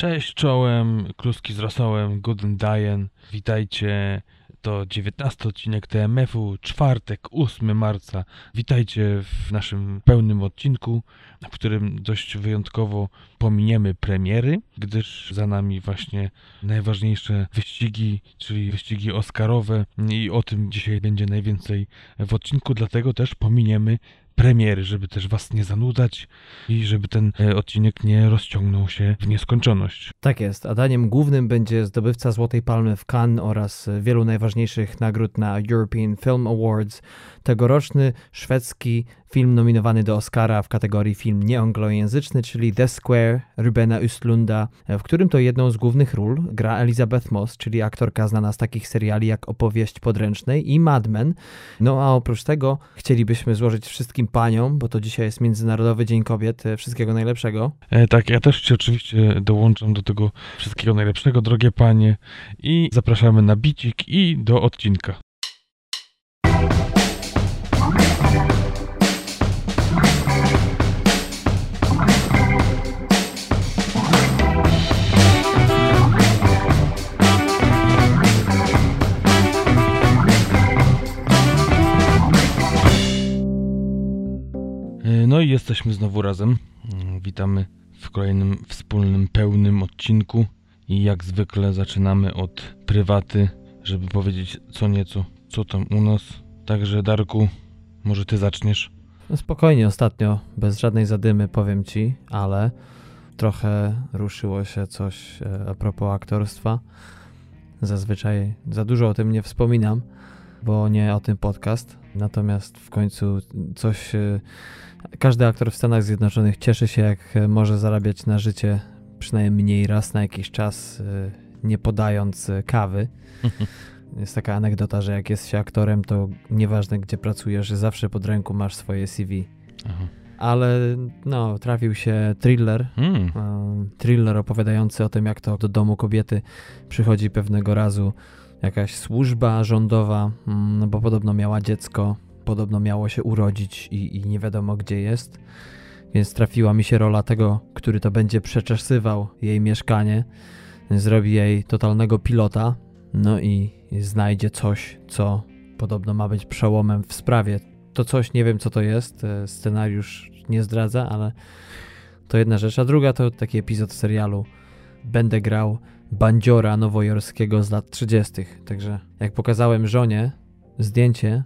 Cześć czołem, kluski z rosołem, Guten. Witajcie, to 19 odcinek TMF-u, czwartek, 8 marca. Witajcie w naszym pełnym odcinku, w którym dość wyjątkowo pominiemy premiery, gdyż za nami właśnie najważniejsze wyścigi, czyli wyścigi Oscarowe i o tym dzisiaj będzie najwięcej w odcinku, dlatego też pominiemy premiery, żeby też was nie zanudzać i żeby ten e, odcinek nie rozciągnął się w nieskończoność. Tak jest, a daniem głównym będzie zdobywca Złotej Palmy w Cannes oraz wielu najważniejszych nagród na European Film Awards, tegoroczny szwedzki film nominowany do Oscara w kategorii film nieanglojęzyczny, czyli The Square Rubena Östlunda, w którym to jedną z głównych ról gra Elizabeth Moss, czyli aktorka znana z takich seriali jak Opowieść Podręcznej i Mad Men. No a oprócz tego chcielibyśmy złożyć wszystkim paniom, bo to dzisiaj jest Międzynarodowy Dzień Kobiet, wszystkiego najlepszego. E, tak, ja też się oczywiście dołączam do tego wszystkiego najlepszego, drogie panie i zapraszamy na bicik i do odcinka. No i jesteśmy znowu razem. Witamy w kolejnym wspólnym, pełnym odcinku. I jak zwykle zaczynamy od prywaty, żeby powiedzieć co nieco, co tam u nas. Także Darku, może ty zaczniesz? No spokojnie, ostatnio, bez żadnej zadymy powiem ci, ale trochę ruszyło się coś e, a propos aktorstwa. Zazwyczaj za dużo o tym nie wspominam, bo nie o tym podcast. Natomiast w końcu coś e, każdy aktor w Stanach Zjednoczonych cieszy się, jak może zarabiać na życie przynajmniej raz na jakiś czas, y, nie podając y, kawy. Jest taka anegdota, że jak jest się aktorem, to nieważne gdzie pracujesz, zawsze pod ręką masz swoje CV. Aha. Ale no, trafił się thriller, hmm. thriller opowiadający o tym, jak to do domu kobiety przychodzi pewnego razu jakaś służba rządowa, mm, bo podobno miała dziecko, podobno miało się urodzić i, i nie wiadomo gdzie jest. Więc trafiła mi się rola tego, który to będzie przeczesywał jej mieszkanie, zrobi jej totalnego pilota, no i znajdzie coś, co podobno ma być przełomem w sprawie. To coś, nie wiem co to jest, e, scenariusz nie zdradza, ale to jedna rzecz. A druga to taki epizod serialu. Będę grał bandziora nowojorskiego z lat 30. Także jak pokazałem żonie zdjęcie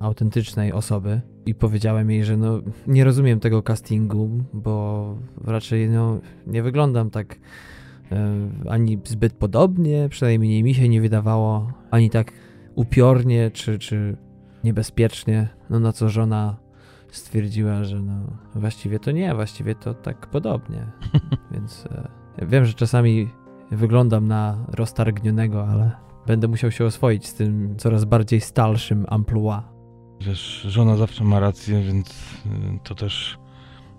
autentycznej osoby i powiedziałem jej, że no, nie rozumiem tego castingu, bo raczej no, nie wyglądam tak y, ani zbyt podobnie, przynajmniej mi się nie wydawało, ani tak upiornie czy, czy niebezpiecznie, no na co żona stwierdziła, że no właściwie to nie, właściwie to tak podobnie. Więc ja wiem, że czasami wyglądam na roztargnionego, ale będę musiał się oswoić z tym coraz bardziej stalszym amplua. Wiesz, żona zawsze ma rację, więc y, to też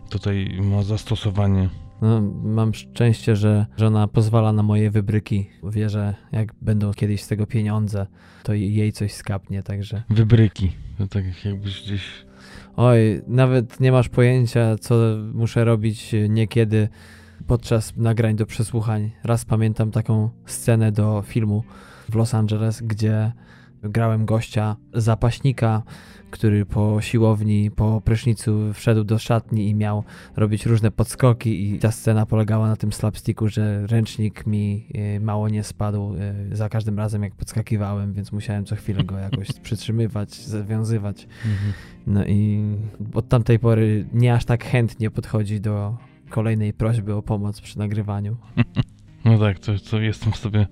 tutaj ma zastosowanie. No, mam szczęście, że żona pozwala na moje wybryki. Wierzę, jak będą kiedyś z tego pieniądze, to jej coś skapnie, także... Wybryki, to tak jakbyś gdzieś... Oj, nawet nie masz pojęcia, co muszę robić niekiedy podczas nagrań do przesłuchań. Raz pamiętam taką scenę do filmu, w Los Angeles, gdzie grałem gościa, zapaśnika, który po siłowni, po prysznicu wszedł do szatni i miał robić różne podskoki i ta scena polegała na tym slapsticku, że ręcznik mi e, mało nie spadł e, za każdym razem jak podskakiwałem, więc musiałem co chwilę go jakoś przytrzymywać, zawiązywać. Mhm. No i od tamtej pory nie aż tak chętnie podchodzi do kolejnej prośby o pomoc przy nagrywaniu. No tak, to, to jestem sobie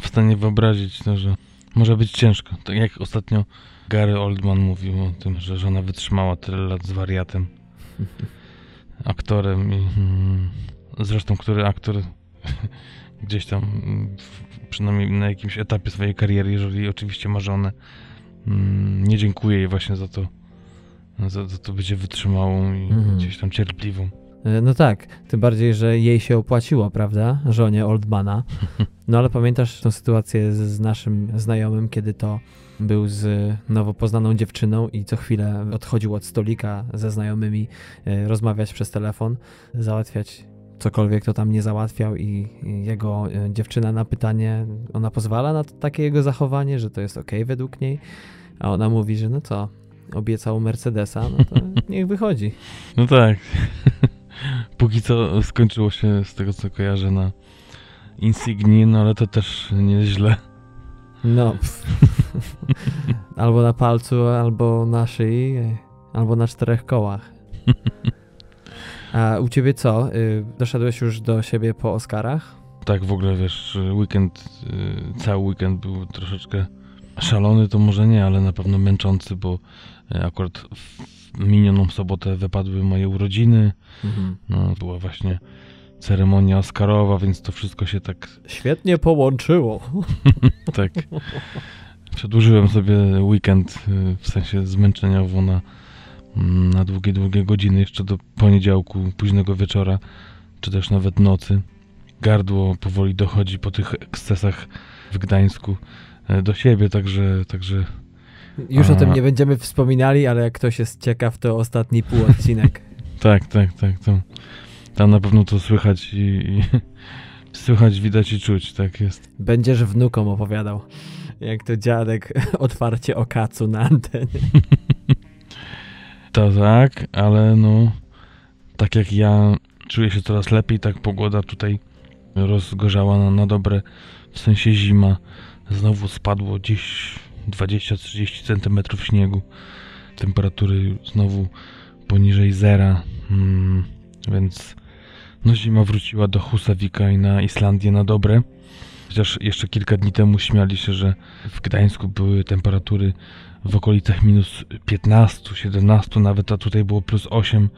w stanie wyobrazić, no, że może być ciężko. Tak jak ostatnio Gary Oldman mówił o tym, że żona wytrzymała tyle lat z wariatem, aktorem i mm, zresztą, który aktor gdzieś tam, mm, przynajmniej na jakimś etapie swojej kariery, jeżeli oczywiście ma żonę, nie dziękuję jej właśnie za to, za, za to bycie wytrzymałą i mm. gdzieś tam cierpliwą. E, no tak, tym bardziej, że jej się opłaciło, prawda? Żonie Oldmana. No ale pamiętasz tą sytuację z, z naszym znajomym, kiedy to był z nowo poznaną dziewczyną i co chwilę odchodził od stolika ze znajomymi, e, rozmawiać przez telefon, załatwiać cokolwiek to tam nie załatwiał i, jego e, dziewczyna na pytanie, ona pozwala na takie jego zachowanie, że to jest ok według niej, a ona mówi, że no co, obiecał Mercedesa, no to niech wychodzi. No tak. Póki co skończyło się z tego co kojarzę na Insigni, no ale to też nieźle. No. albo na palcu, albo na szyi, albo na czterech kołach. A u ciebie co? Y, Doszedłeś już do siebie po Oscarach? Tak w ogóle wiesz, weekend, y, cały weekend był troszeczkę szalony, to może nie, ale na pewno męczący, bo y, akurat minioną sobotę wypadły moje urodziny. No, była właśnie ceremonia Oscarowa, więc to wszystko się tak, Świetnie połączyło. tak przedłużyłem sobie weekend y, w sensie zmęczeniowo na, mm, na długie, długie godziny, jeszcze do poniedziałku, późnego wieczora, czy też nawet nocy. Gardło powoli dochodzi po tych ekscesach w Gdańsku e, do siebie, także, także Już o tym nie będziemy wspominali, ale jak ktoś jest ciekaw, to ostatni półodcinek. tak, tak, tak, tam, tam na pewno to słychać i, i słychać, widać i czuć, tak jest. Będziesz wnukom opowiadał, jak to dziadek otwarcie o kacu na antenie. To tak, ale no, tak jak ja czuję się coraz lepiej, tak pogoda tutaj rozgorzała na, na dobre, w sensie zima. Znowu spadło gdzieś 20-30 cm śniegu. Temperatury znowu poniżej zera, mm, więc no zima wróciła do Husawika i na Islandię na dobre. Chociaż jeszcze kilka dni temu śmiali się, że w Gdańsku były temperatury w okolicach minus 15, 17 nawet, a tutaj było plus 8,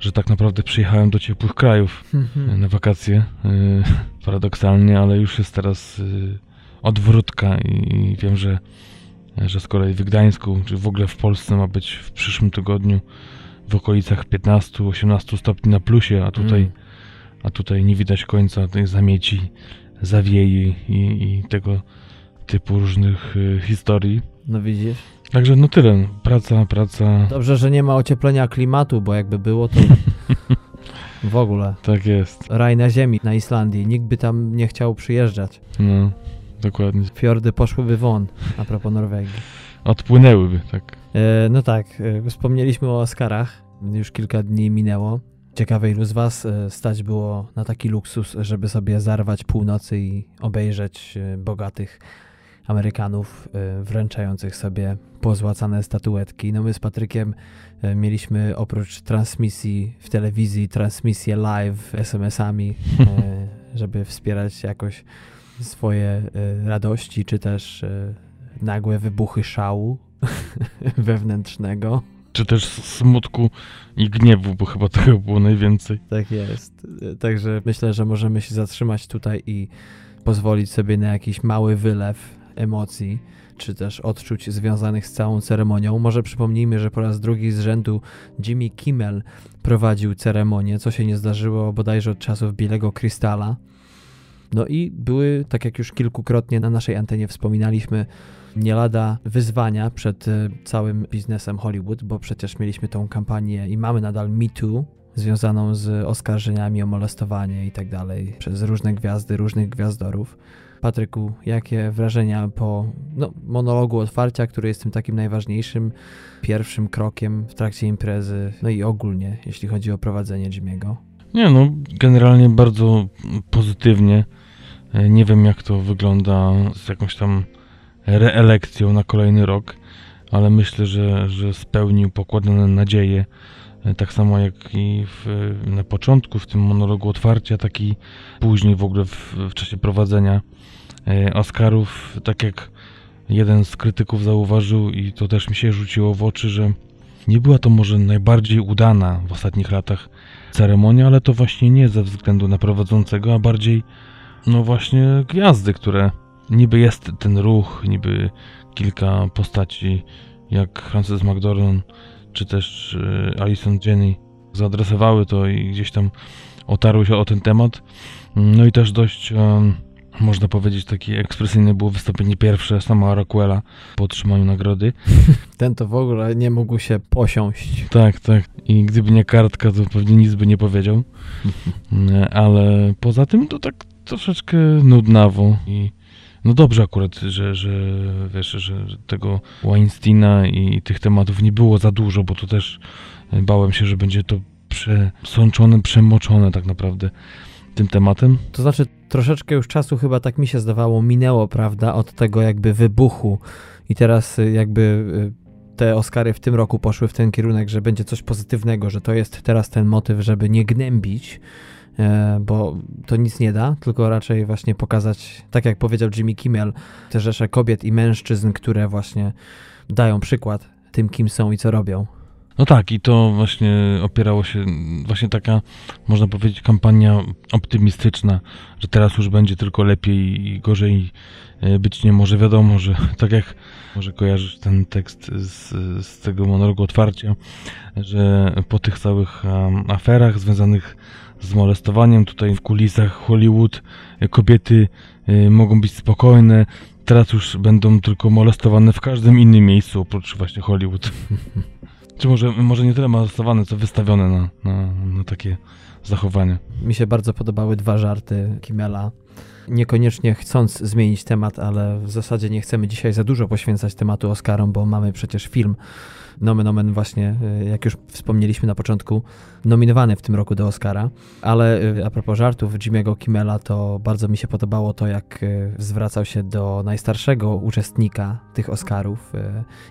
że tak naprawdę przyjechałem do ciepłych krajów Mhm. na wakacje. y, Paradoksalnie, ale już jest teraz y, odwrótka i i wiem, że, że z kolei w Gdańsku, czy w ogóle w Polsce ma być w przyszłym tygodniu w okolicach 15-18 stopni na plusie, a tutaj, Mm. a tutaj nie widać końca tej zamieci, zawieji i, i tego typu różnych y, historii. No widzisz? Także no tyle. Praca, praca. Dobrze, że nie ma ocieplenia klimatu, bo jakby było, to w ogóle Tak jest. raj na ziemi na Islandii. Nikt by tam nie chciał przyjeżdżać. No, dokładnie. Fiordy poszłyby won, a propos Norwegii. Odpłynęłyby, tak. E, no tak, e, wspomnieliśmy o Oscarach. Już kilka dni minęło. Ciekawe, ilu z Was e, stać było na taki luksus, żeby sobie zarwać północy i obejrzeć e, bogatych Amerykanów e, wręczających sobie pozłacane statuetki. No my z Patrykiem mieliśmy oprócz transmisji w telewizji, transmisję live SMS-ami, żeby wspierać jakoś swoje e, radości, czy też e, nagłe wybuchy szału wewnętrznego. Czy też smutku i gniewu, bo chyba tego było najwięcej. Tak jest. Także myślę, że możemy się zatrzymać tutaj i pozwolić sobie na jakiś mały wylew emocji, czy też odczuć związanych z całą ceremonią. Może przypomnijmy, że po raz drugi z rzędu Jimmy Kimmel prowadził ceremonię, co się nie zdarzyło bodajże od czasów Bielego Krystala. No i były, tak jak już kilkukrotnie na naszej antenie wspominaliśmy, nie lada wyzwania przed e, całym biznesem Hollywood, bo przecież mieliśmy tą kampanię i mamy nadal Me Too, związaną z oskarżeniami o molestowanie i tak dalej przez różne gwiazdy, różnych gwiazdorów. Patryku, jakie wrażenia po no, monologu otwarcia, który jest tym takim najważniejszym pierwszym krokiem w trakcie imprezy, no i ogólnie, jeśli chodzi o prowadzenie Jimmy'ego? Nie no, generalnie bardzo pozytywnie. E, Nie wiem jak to wygląda z jakąś tam reelekcją na kolejny rok, ale myślę, że, że spełnił pokładane nadzieje. E, Tak samo jak i w, na początku, w tym monologu otwarcia, tak i później w ogóle w, w czasie prowadzenia e, Oscarów. Tak jak jeden z krytyków zauważył, i to też mi się rzuciło w oczy, że nie była to może najbardziej udana w ostatnich latach ceremonia, ale to właśnie nie ze względu na prowadzącego, a bardziej no właśnie gwiazdy, które niby jest ten ruch, niby kilka postaci jak Frances McDormand czy też e, Alison Jenny zaadresowały to i gdzieś tam otarły się o ten temat. No i też dość em, można powiedzieć, takie ekspresyjne było wystąpienie pierwsze sama Rockwella po otrzymaniu nagrody. Ten to w ogóle nie mógł się posiąść. Tak, tak. I gdyby nie kartka, to pewnie nic by nie powiedział. E, Ale poza tym to tak troszeczkę nudnawo i no dobrze akurat, że, że wiesz, że tego Weinsteina i tych tematów nie było za dużo, bo to też e, bałem się, że będzie to przesączone, przemoczone tak naprawdę tym tematem. To znaczy, troszeczkę już czasu chyba tak mi się zdawało minęło, prawda, od tego jakby wybuchu i teraz y, jakby y, te Oscary w tym roku poszły w ten kierunek, że będzie coś pozytywnego, że to jest teraz ten motyw, żeby nie gnębić, e, bo to nic nie da, tylko raczej właśnie pokazać, tak jak powiedział Jimmy Kimmel, te rzesze kobiet i mężczyzn, które właśnie dają przykład tym, kim są i co robią. No tak, i to właśnie opierało się, właśnie taka, można powiedzieć, kampania optymistyczna, że teraz już będzie tylko lepiej i gorzej e, być nie może. Wiadomo, że tak jak może kojarzysz ten tekst z, z tego monologu otwarcia, że po tych całych um, aferach związanych z molestowaniem tutaj w kulisach Hollywood e, kobiety e, mogą być spokojne, teraz już będą tylko molestowane w każdym innym miejscu oprócz właśnie Hollywood. Czy może, może nie tyle molestowane, co wystawione na, na, na takie zachowanie. Mi się bardzo podobały dwa żarty Kimmela. Niekoniecznie chcąc zmienić temat, ale w zasadzie nie chcemy dzisiaj za dużo poświęcać tematu Oscarom, bo mamy przecież film Nomen Omen właśnie, y, jak już wspomnieliśmy na początku, nominowany w tym roku do Oscara. Ale y, a propos żartów Jimmy'ego Kimmela, to bardzo mi się podobało to, jak y, zwracał się do najstarszego uczestnika tych Oscarów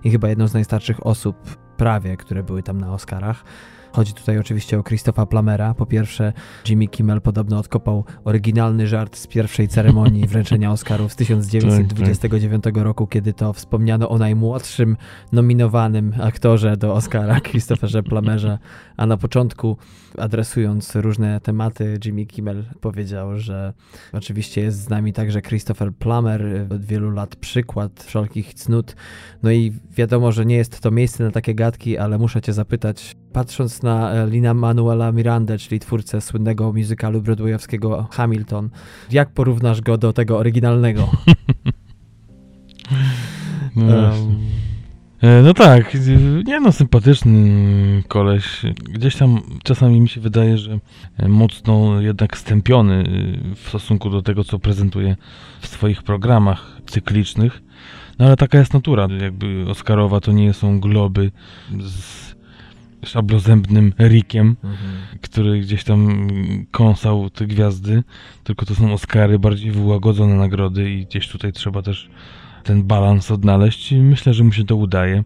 i chyba jedną z najstarszych osób prawie, które były tam na Oscarach. Chodzi tutaj oczywiście o Christopha Plamera. Po pierwsze, Jimmy Kimmel podobno odkopał oryginalny żart z pierwszej ceremonii wręczenia Oscarów z 1929 roku, kiedy to wspomniano o najmłodszym nominowanym aktorze do Oscara, Christopherze Plamerze, a na początku adresując różne tematy, Jimmy Kimmel powiedział, że oczywiście jest z nami także Christopher Plummer, od wielu lat przykład wszelkich cnót. No i wiadomo, że nie jest to miejsce na takie gadki, ale muszę cię zapytać, patrząc na e, Lina Manuela Miranda, czyli twórcę słynnego muzykalu broadwayowskiego Hamilton, jak porównasz go do tego oryginalnego? No, um. no tak, nie no, sympatyczny koleś. Gdzieś tam czasami mi się wydaje, że mocno jednak stępiony w stosunku do tego, co prezentuje w swoich programach cyklicznych. No ale taka jest natura, jakby Oscarowa to nie są globy z szablozębnym Rickiem, mhm. który gdzieś tam kąsał te gwiazdy, tylko to są Oscary, bardziej wyłagodzone nagrody i gdzieś tutaj trzeba też ten balans odnaleźć i myślę, że mu się to udaje.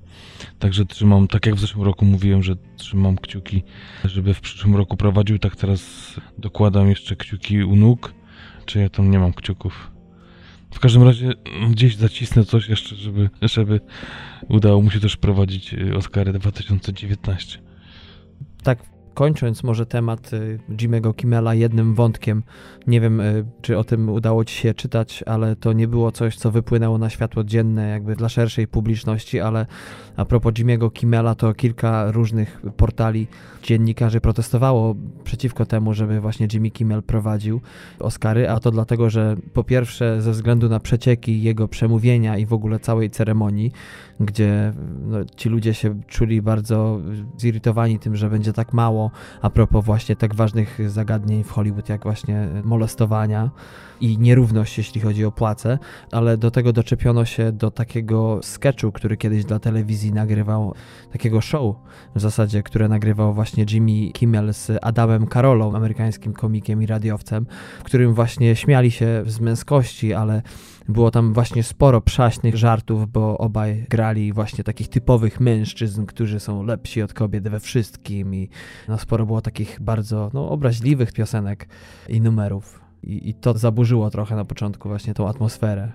Także trzymam, tak jak w zeszłym roku mówiłem, że trzymam kciuki, żeby w przyszłym roku prowadził, tak teraz dokładam jeszcze kciuki u nóg, czy ja tam nie mam kciuków. W każdym razie gdzieś zacisnę coś jeszcze, żeby, żeby udało mu się też prowadzić Oscary 2019 tak kończąc może temat y, Jimmy'ego Kimmela jednym wątkiem, nie wiem y, czy o tym udało ci się czytać, ale to nie było coś, co wypłynęło na światło dzienne jakby dla szerszej publiczności, ale a propos Jimmy'ego Kimmela to kilka różnych portali dziennikarzy protestowało przeciwko temu, żeby właśnie Jimmy Kimmel prowadził Oscary, a to dlatego, że po pierwsze ze względu na przecieki jego przemówienia i w ogóle całej ceremonii, gdzie no, ci ludzie się czuli bardzo zirytowani tym, że będzie tak mało a propos właśnie tak ważnych zagadnień w Hollywood, jak właśnie molestowania i nierówność, jeśli chodzi o płace, ale do tego doczepiono się do takiego sketchu, który kiedyś dla telewizji nagrywał, takiego show w zasadzie, które nagrywał właśnie Jimmy Kimmel z Adamem Karolą, amerykańskim komikiem i radiowcem, w którym właśnie śmiali się z męskości, ale było tam właśnie sporo przaśnych żartów, bo obaj grali właśnie takich typowych mężczyzn, którzy są lepsi od kobiet we wszystkim i no, sporo było takich bardzo no, obraźliwych piosenek i numerów. I, I, to zaburzyło trochę na początku właśnie tą atmosferę.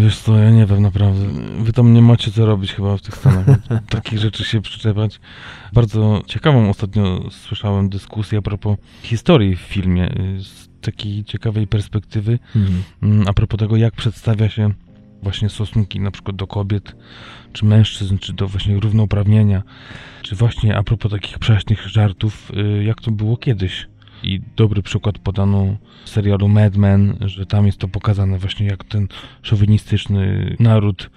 Wiesz co, ja nie wiem naprawdę. Wy tam nie macie co robić chyba w tych Stanach. Takich rzeczy się przyczepiać. Bardzo ciekawą ostatnio słyszałem dyskusję a propos historii w filmie. Z takiej ciekawej perspektywy. Mhm. Mm, a propos tego, jak przedstawia się właśnie stosunki na przykład do kobiet, czy mężczyzn, czy do właśnie równouprawnienia, czy właśnie a propos takich prześnych żartów, y, jak to było kiedyś I dobry przykład podano w serialu Mad Men, że tam jest to pokazane właśnie jak ten szowinistyczny naród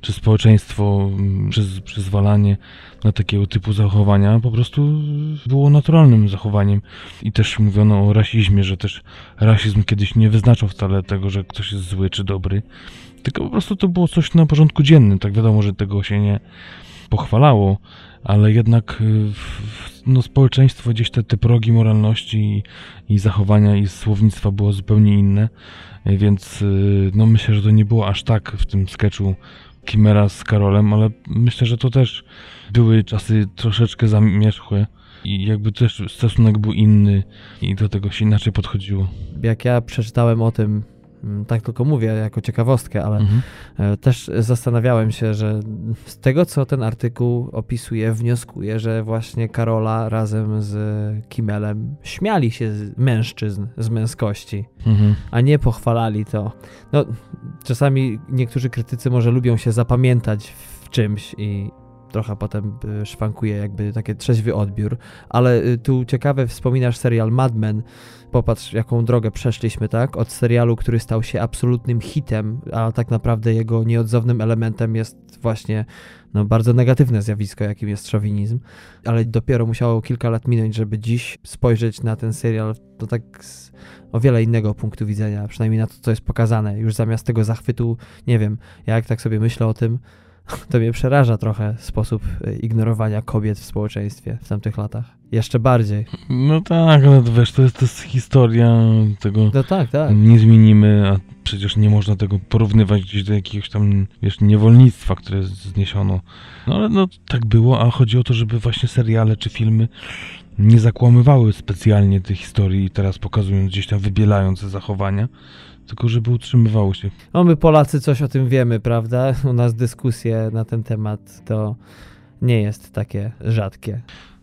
czy społeczeństwo mm, przez przyzwalanie na takiego typu zachowania po prostu było naturalnym zachowaniem. I też mówiono o rasizmie, że też rasizm kiedyś nie wyznaczał wcale tego, że ktoś jest zły czy dobry, tylko po prostu to było coś na porządku dziennym. Tak wiadomo, że tego się nie pochwalało, ale jednak y, no, społeczeństwo gdzieś te, te progi moralności i, i zachowania i słownictwa było zupełnie inne, y, więc y, no myślę, że to nie było aż tak w tym sketchu Kimera z Karolem, ale myślę, że to też były czasy troszeczkę zamierzchłe i jakby też stosunek był inny i do tego się inaczej podchodziło. Jak ja przeczytałem o tym tak tylko mówię jako ciekawostkę, ale mhm. E, też zastanawiałem się, że z tego, co ten artykuł opisuje, wnioskuję, że właśnie Karola razem z Kimelem śmiali się z mężczyzn, z męskości, mhm. a nie pochwalali to. No, czasami niektórzy krytycy może lubią się zapamiętać w czymś i, trochę potem y, szwankuje jakby taki trzeźwy odbiór, ale y, tu ciekawe wspominasz serial Mad Men, popatrz jaką drogę przeszliśmy, tak? Od serialu, który stał się absolutnym hitem, a tak naprawdę jego nieodzownym elementem jest właśnie no, bardzo negatywne zjawisko, jakim jest szowinizm, ale dopiero musiało kilka lat minąć, żeby dziś spojrzeć na ten serial to tak z o wiele innego punktu widzenia, przynajmniej na to, co jest pokazane. Już zamiast tego zachwytu, nie wiem, ja jak tak sobie myślę o tym, to mnie przeraża trochę sposób e, ignorowania kobiet w społeczeństwie w tamtych latach. Jeszcze bardziej. No tak, ale wiesz, to jest, to jest historia tego. No tak, tak. Nie zmienimy, a przecież nie można tego porównywać gdzieś do jakiegoś tam, wiesz, niewolnictwa, które zniesiono. No ale no tak było, a chodzi o to, żeby właśnie seriale czy filmy nie zakłamywały specjalnie tej historii, teraz pokazując gdzieś tam wybielając zachowania, tylko żeby utrzymywało się. No my Polacy coś o tym wiemy, prawda? U nas dyskusje na ten temat to nie jest takie rzadkie.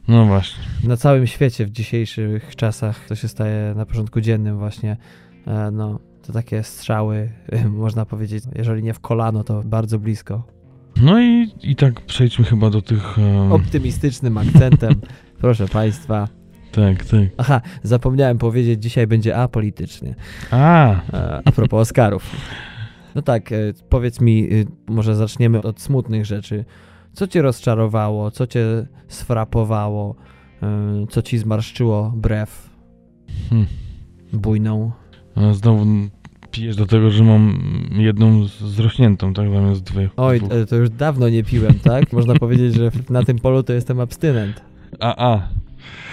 No właśnie. Na całym świecie w dzisiejszych czasach to się staje na porządku dziennym właśnie, e, no, to takie strzały, można powiedzieć, jeżeli nie w kolano, to bardzo blisko. No i, i tak przejdźmy chyba do tych... Um... Optymistycznym akcentem, proszę Państwa. Tak, tak. Aha, zapomniałem powiedzieć, dzisiaj będzie apolitycznie. A. E, a propos Oscarów. No tak, e, powiedz mi, e, może zaczniemy od smutnych rzeczy. Co cię rozczarowało, co cię sfrapowało, co ci zmarszczyło brew hmm. bujną? A znowu pijesz do tego, że mam jedną zrośniętą, tak, zamiast dwie. Oj, to już dawno nie piłem, tak? Można powiedzieć, że na tym polu to jestem abstynent. A, a,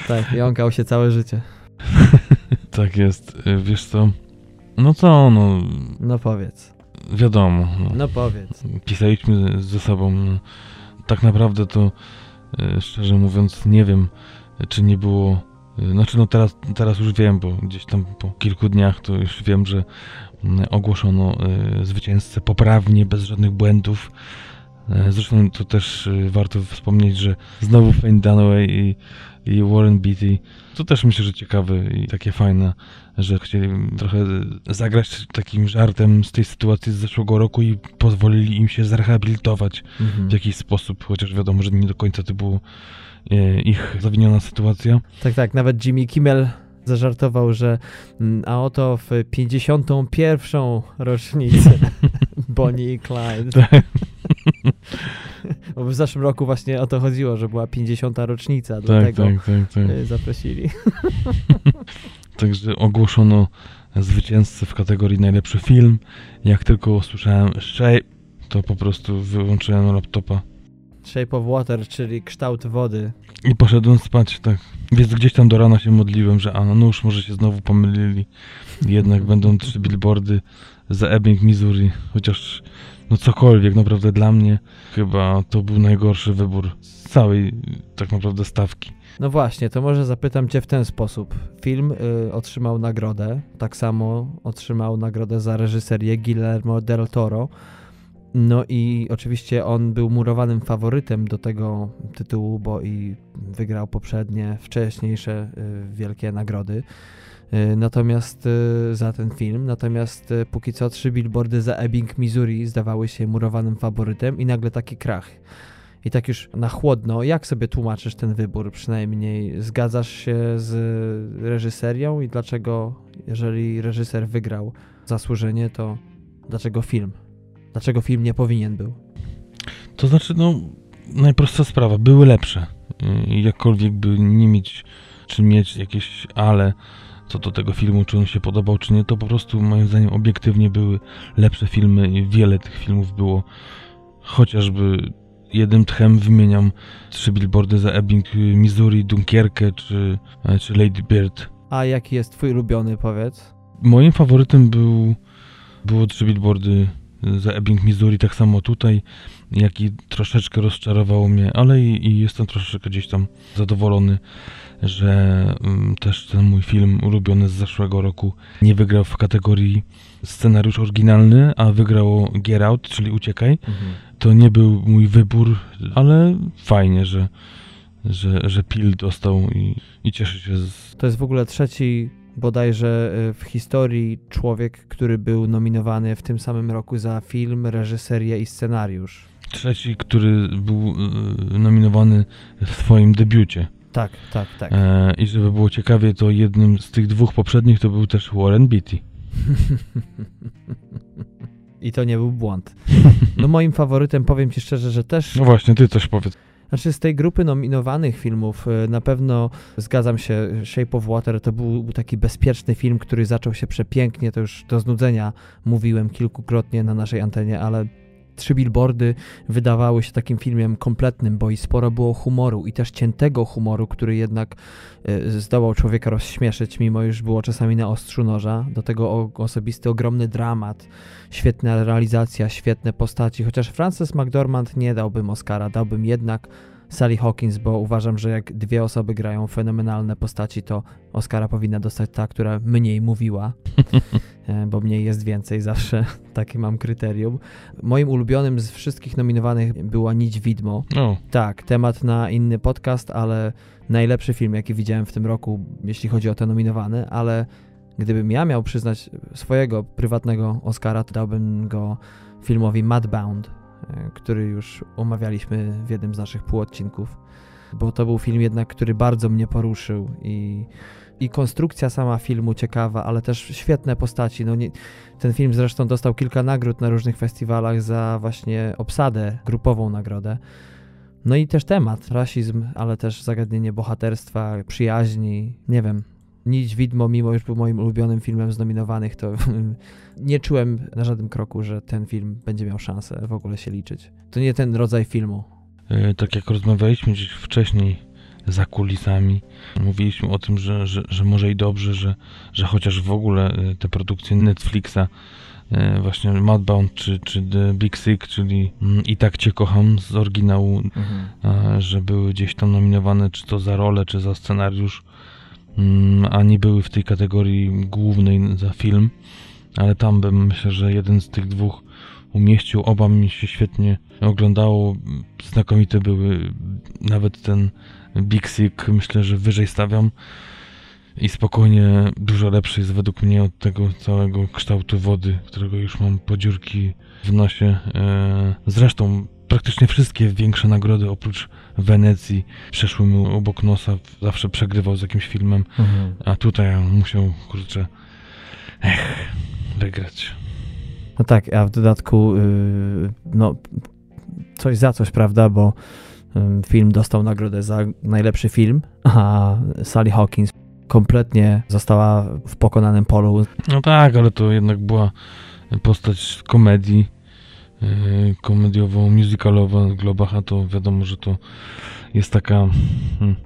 tak, jąkał się całe życie. tak jest. Y, wiesz co? No co, no... No powiedz. Wiadomo. No, no powiedz. Pisaliśmy ze sobą. No, tak naprawdę to, y, szczerze mówiąc, nie wiem, czy nie było... Y, znaczy, no teraz, teraz już wiem, bo gdzieś tam po kilku dniach to już wiem, że mm, ogłoszono zwycięzcę poprawnie, bez żadnych błędów. Zresztą to też warto wspomnieć, że znowu Fane Dunaway i i Warren Beatty. To też myślę, że ciekawe i takie fajne, że chcieli trochę zagrać takim żartem z tej sytuacji z zeszłego roku i pozwolili im się zrehabilitować mhm. w jakiś sposób, chociaż wiadomo, że nie do końca to było e, ich zawiniona sytuacja. Tak, tak, nawet Jimmy Kimmel zażartował, że mm, a oto w 51. rocznicę Bonnie i Clyde. Bo w zeszłym roku właśnie o to chodziło, że była 50. rocznica, tak, dlatego tak, tak, tak. Y, zaprosili. Także ogłoszono zwycięzcę w kategorii najlepszy film. Jak tylko usłyszałem Shape, to po prostu wyłączyłem laptopa. Shape of Water, czyli kształt wody. I poszedłem spać, tak. Więc gdzieś tam do rana się modliłem, że a no już może się znowu pomylili. Jednak będą trzy billboardy za Ebbing, Missouri. Chociaż no cokolwiek, naprawdę dla mnie chyba to był najgorszy wybór z całej tak naprawdę stawki. No właśnie, to może zapytam Cię w ten sposób. Film y, otrzymał nagrodę, tak samo otrzymał nagrodę za reżyserię Guillermo del Toro. No i oczywiście on był murowanym faworytem do tego tytułu, bo i wygrał poprzednie, wcześniejsze y, wielkie nagrody. Y, natomiast y, za ten film, natomiast y, póki co trzy billboardy za Ebbing, Missouri zdawały się murowanym faworytem i nagle taki krach. I tak już na chłodno, jak sobie tłumaczysz ten wybór? Przynajmniej zgadzasz się z reżyserią i dlaczego, jeżeli reżyser wygrał zasłużenie, to dlaczego film? Dlaczego film nie powinien był? To znaczy, no, najprostsza sprawa, były lepsze. Jakkolwiek by nie mieć, czy mieć jakieś ale co do tego filmu, czy on się podobał, czy nie, to po prostu moim zdaniem obiektywnie były lepsze filmy i wiele tych filmów było chociażby jednym tchem wymieniam trzy billboardy za Ebbing, Missouri, Dunkierkę czy, czy Lady Bird. A jaki jest twój ulubiony, powiedz? Moim faworytem był, było trzy billboardy za Ebbing, Missouri, tak samo tutaj, jak i troszeczkę rozczarowało mnie, ale i, i jestem troszeczkę gdzieś tam zadowolony, że um, też ten mój film ulubiony z zeszłego roku nie wygrał w kategorii scenariusz oryginalny, a wygrało Get Out, czyli Uciekaj. Mhm. To nie był mój wybór, ale fajnie, że, że, że Pil dostał i, i cieszę się z... To jest w ogóle trzeci bodajże e, w historii człowiek, który był nominowany w tym samym roku za film, reżyserię i scenariusz. Trzeci, który był e, nominowany w swoim debiucie. Tak, tak, tak. E, I żeby było ciekawie, to jednym z tych dwóch poprzednich to był też Warren Beatty. I to nie był błąd. No moim faworytem, powiem ci szczerze, że też... No właśnie, ty coś powiedz. Znaczy z tej grupy nominowanych filmów y, na pewno zgadzam się, Shape of Water to był taki bezpieczny film, który zaczął się przepięknie, to już do znudzenia mówiłem kilkukrotnie na naszej antenie, ale trzy billboardy wydawały się takim filmem kompletnym, bo i sporo było humoru i też ciętego humoru, który jednak y, zdołał człowieka rozśmieszyć, mimo już było czasami na ostrzu noża. Do tego osobisty, ogromny dramat, świetna realizacja, świetne postaci, chociaż Frances McDormand nie dałbym Oscara, dałbym jednak Sally Hawkins, bo uważam, że jak dwie osoby grają fenomenalne postaci, to Oscara powinna dostać ta, która mniej mówiła, e, bo mniej jest więcej zawsze, takie mam kryterium. Moim ulubionym z wszystkich nominowanych była Nić Widmo. Oh. Tak, temat na inny podcast, ale najlepszy film, jaki widziałem w tym roku, jeśli chodzi o te nominowane, ale gdybym ja miał przyznać swojego prywatnego Oscara, to dałbym go filmowi Madbound który już omawialiśmy w jednym z naszych półodcinków, bo to był film jednak, który bardzo mnie poruszył i, i konstrukcja sama filmu ciekawa, ale też świetne postaci. No nie, ten film zresztą dostał kilka nagród na różnych festiwalach za właśnie obsadę, grupową nagrodę. No i też temat, rasizm, ale też zagadnienie bohaterstwa, przyjaźni, nie wiem, Nić Widmo, mimo już był moim ulubionym filmem z nominowanych, to nie czułem na żadnym kroku, że ten film będzie miał szansę w ogóle się liczyć. To nie ten rodzaj filmu. E, tak jak rozmawialiśmy gdzieś wcześniej za kulisami, mówiliśmy o tym, że, że, że może i dobrze, że, że chociaż w ogóle e, te produkcje Netflixa e, właśnie Madbound czy, czy The Big Sick, czyli mm, I tak Cię kocham z oryginału, mhm. że były gdzieś tam nominowane czy to za rolę, czy za scenariusz, a nie były w tej kategorii głównej za film ale tam bym myślę, że jeden z tych dwóch umieścił. Oba mi się świetnie oglądało. Znakomite były. Nawet ten Big Sick myślę, że wyżej stawiam. I spokojnie dużo lepszy jest według mnie od tego całego kształtu wody, którego już mam podziurki w nosie. E, zresztą praktycznie wszystkie większe nagrody oprócz Wenecji przeszły mu obok nosa. Zawsze przegrywał z jakimś filmem, mhm. a tutaj musiał, kurczę, ech, wygrać. No tak, a w dodatku yy, no coś za coś, prawda, bo yy, film dostał nagrodę za najlepszy film, a Sally Hawkins kompletnie została w pokonanym polu. No tak, ale to jednak była postać komedii, yy, komediowo musicalowa w Globach, a to wiadomo, że to jest taka hmm,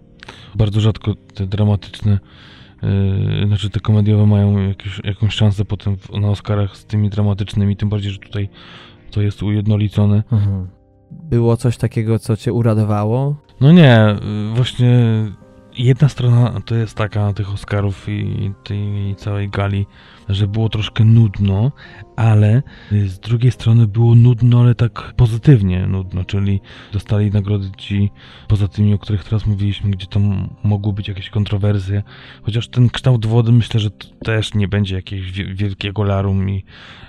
bardzo rzadko te dramatyczne Yy, znaczy te komediowe mają jakieś, jakąś szansę potem na Oscarach z tymi dramatycznymi, tym bardziej, że tutaj to jest ujednolicone. Mhm. Było coś takiego, co cię uradowało? No nie, yy, właśnie jedna strona to jest taka tych Oscarów i tej całej gali, że było troszkę nudno, ale z drugiej strony było nudno, ale tak pozytywnie nudno, czyli dostali nagrody ci poza tymi, o których teraz mówiliśmy, gdzie tam mogły być jakieś kontrowersje, chociaż ten kształt wody myślę, że też nie będzie jakiegoś wielkiego larum i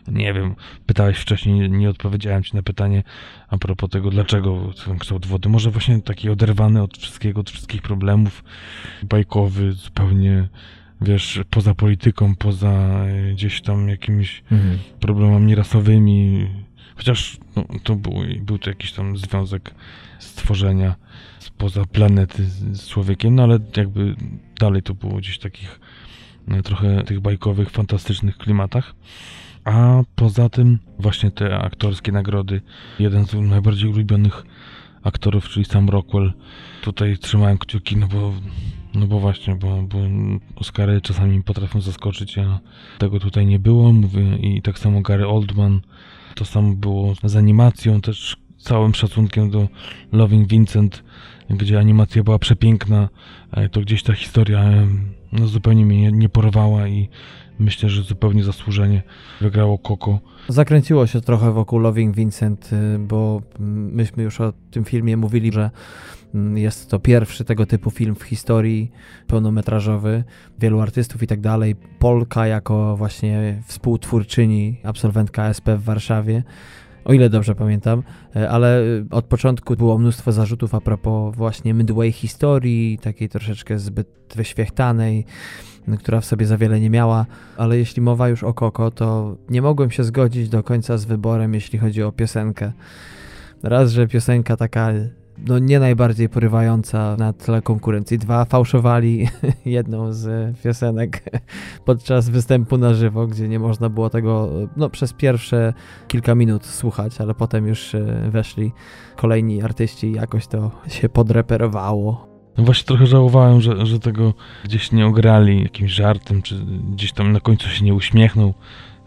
nie wiem, pytałeś wcześniej, nie odpowiedziałem ci na pytanie a propos tego, dlaczego ten kształt wody, może właśnie taki oderwany od wszystkiego, od wszystkich problemów, bajkowy, zupełnie wiesz, poza polityką, poza e, gdzieś tam jakimiś mhm. problemami rasowymi, chociaż no, to był, był to jakiś tam związek stworzenia spoza planety z człowiekiem, no ale jakby dalej to było gdzieś takich no, trochę tych bajkowych, fantastycznych klimatach. A poza tym właśnie te aktorskie nagrody, jeden z najbardziej ulubionych aktorów, czyli Sam Rockwell. Tutaj trzymałem kciuki, no bo no bo właśnie, bo, bo Oscary czasami potrafią zaskoczyć, a tego tutaj nie było. Mówię, i tak samo Gary Oldman. To samo było z animacją, też całym szacunkiem do Loving Vincent, gdzie animacja była przepiękna, to gdzieś ta historia no, zupełnie mnie nie, nie porwała i myślę, że zupełnie zasłużenie wygrało Coco. Zakręciło się trochę wokół Loving Vincent, y, bo myśmy już o tym filmie mówili, że mm, jest to pierwszy tego typu film w historii pełnometrażowy, wielu artystów i tak dalej. Polka jako właśnie współtwórczyni, absolwentka SP w Warszawie o ile dobrze pamiętam, y, ale od początku było mnóstwo zarzutów a propos właśnie Midway historii, takiej troszeczkę zbyt wyświechtanej która w sobie za wiele nie miała, ale jeśli mowa już o Koko, to nie mogłem się zgodzić do końca z wyborem, jeśli chodzi o piosenkę. Raz, że piosenka taka no nie najbardziej porywająca na tle konkurencji. Dwa, fałszowali jedną z piosenek podczas występu na żywo, gdzie nie można było tego no, przez pierwsze kilka minut słuchać, ale potem już e, weszli kolejni artyści i jakoś to się podreperowało. No właśnie trochę żałowałem, że, że tego gdzieś nie ograli jakimś żartem, czy gdzieś tam na końcu się nie uśmiechnął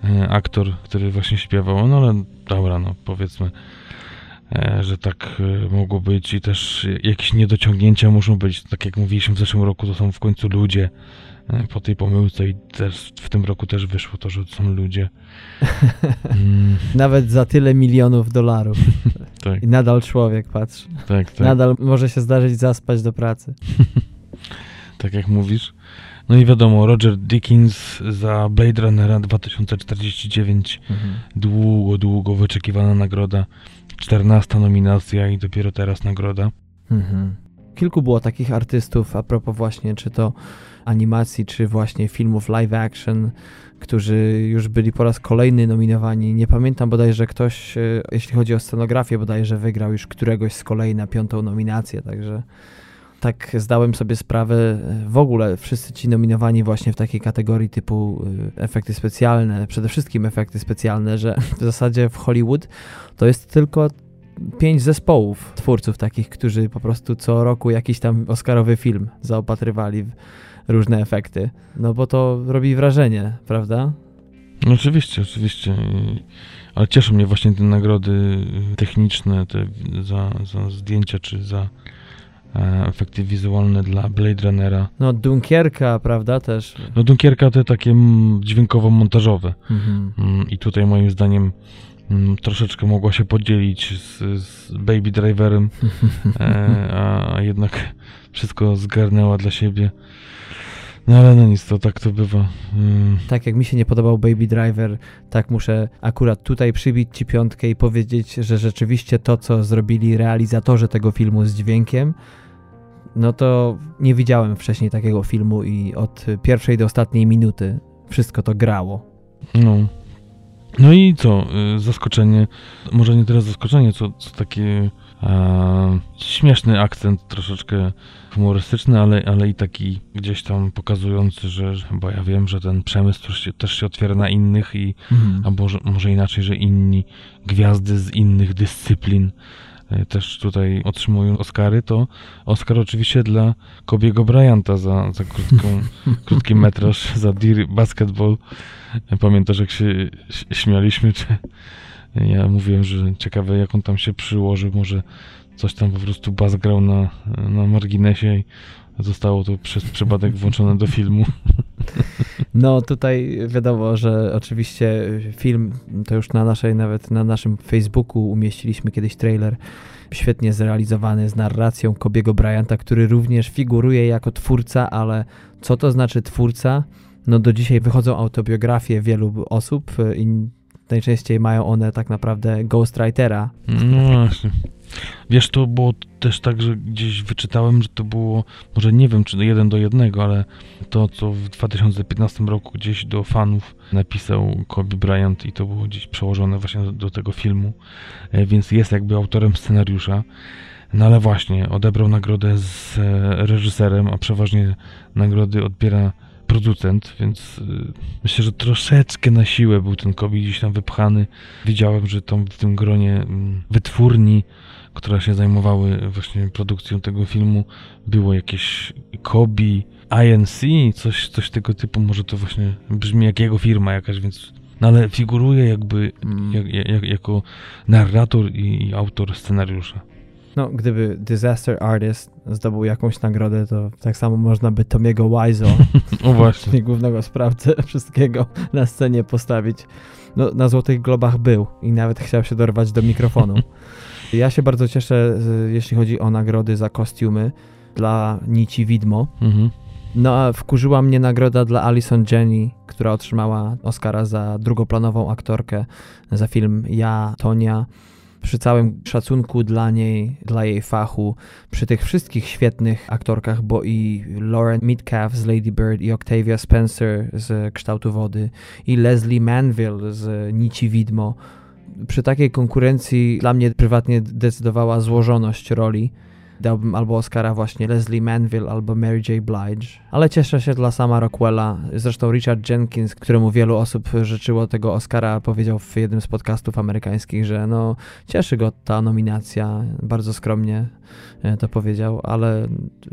e, aktor, który właśnie śpiewał. No ale dobra, no powiedzmy, że tak e, mogło być i też jakieś niedociągnięcia muszą być. Tak jak mówiliśmy w zeszłym roku, to są w końcu ludzie. E, po tej pomyłce i też w tym roku też wyszło to, że to są ludzie. Mm. Nawet za tyle milionów dolarów. tak. I nadal człowiek, patrz. Tak, tak. Nadal może się zdarzyć zaspać do pracy. tak jak mówisz. No i wiadomo, Roger Dickens za Blade Runnera 2049. Mhm. Długo, długo wyczekiwana nagroda. 14 nominacja i dopiero teraz nagroda. Mhm. Kilku było takich artystów, a propos właśnie, czy to animacji, czy właśnie filmów live action, którzy już byli po raz kolejny nominowani. Nie pamiętam bodajże ktoś, e, jeśli chodzi o scenografię, bodajże wygrał już któregoś z kolei na piątą nominację, także tak zdałem sobie sprawę, e, w ogóle wszyscy ci nominowani właśnie w takiej kategorii typu e, efekty specjalne, przede wszystkim efekty specjalne, że w zasadzie w Hollywood to jest tylko pięć zespołów twórców takich, którzy po prostu co roku jakiś tam Oscarowy film zaopatrywali w różne efekty. No bo to robi wrażenie, prawda? Oczywiście, oczywiście. Ale cieszą mnie właśnie te nagrody techniczne te za, za zdjęcia czy za efekty wizualne dla Blade Runnera. No Dunkierka, prawda, też. No Dunkierka te takie dźwiękowo-montażowe. Mhm. Mm, I tutaj moim zdaniem mm, troszeczkę mogła się podzielić z, z Baby Driverem, e, a jednak wszystko zgarnęła dla siebie. No ale no nic, to tak to bywa. Mm. Tak jak mi się nie podobał Baby Driver, tak muszę akurat tutaj przybić ci piątkę i powiedzieć, że rzeczywiście to, co zrobili realizatorzy tego filmu z dźwiękiem, no to nie widziałem wcześniej takiego filmu i od pierwszej do ostatniej minuty wszystko to grało. No. No i co? Y, zaskoczenie, może nie teraz zaskoczenie, co, co takie e, śmieszny akcent, troszeczkę humorystyczny, ale, ale i taki gdzieś tam pokazujący, że, bo ja wiem, że ten przemysł też się, też się otwiera na innych i, mhm. albo może, może inaczej, że inni gwiazdy z innych dyscyplin też tutaj otrzymują Oscary, to Oscar oczywiście dla Kobiego Bryanta za, za krótką, krótki metraż, za Dear Basketball. Pamiętasz, jak się śmialiśmy, czy ja mówiłem, że ciekawe, jak on tam się przyłożył, może coś tam po prostu Baz grał na, na marginesie i zostało to przez przypadek włączone do filmu. No tutaj wiadomo, że oczywiście film to już na naszej, nawet na naszym Facebooku umieściliśmy kiedyś trailer świetnie zrealizowany z narracją Kobiego Bryanta, który również figuruje jako twórca, ale co to znaczy twórca? No do dzisiaj wychodzą autobiografie wielu osób i najczęściej mają one tak naprawdę ghostwritera. No właśnie. Wiesz, to było też tak, że gdzieś wyczytałem, że to było, może nie wiem, czy jeden do jednego, ale to, co w 2015 roku gdzieś do fanów napisał Kobe Bryant i to było gdzieś przełożone właśnie do, do tego filmu, e, więc jest jakby autorem scenariusza. No ale właśnie, odebrał nagrodę z e, reżyserem, a przeważnie nagrody odbiera producent, więc y, myślę, że troszeczkę na siłę był ten Kobe gdzieś tam wypchany. Widziałem, że tam w tym gronie mm, wytwórni, które się zajmowały właśnie produkcją tego filmu, było jakieś Kobe, INC, coś, coś tego typu, może to właśnie brzmi jak jego firma jakaś, więc no ale figuruje jakby mm. jak, jak, jako narrator i autor scenariusza. No, gdyby Disaster Artist zdobył jakąś nagrodę, to tak samo można by Tomiego Wiseau, o właśnie. głównego sprawcę wszystkiego, na scenie postawić. No, na Złotych Globach był i nawet chciał się dorwać do mikrofonu. Ja się bardzo cieszę, jeśli chodzi o nagrody za kostiumy dla Nici Widmo. Mhm. No a wkurzyła mnie nagroda dla Alison Jenny, która otrzymała Oscara za drugoplanową aktorkę za film Ja, Tonia przy całym szacunku dla niej, dla jej fachu, przy tych wszystkich świetnych aktorkach, bo i Lauren Metcalf z Lady Bird, i Octavia Spencer z Kształtu Wody, i Leslie Manville z Nici Widmo, przy takiej konkurencji dla mnie prywatnie decydowała złożoność roli dałbym albo Oscara właśnie Leslie Manville albo Mary J. Blige, ale cieszę się dla sama Rockwella. Zresztą Richard Jenkins, któremu wielu osób życzyło tego Oscara, powiedział w jednym z podcastów amerykańskich, że no cieszy go ta nominacja, bardzo skromnie e, to powiedział, ale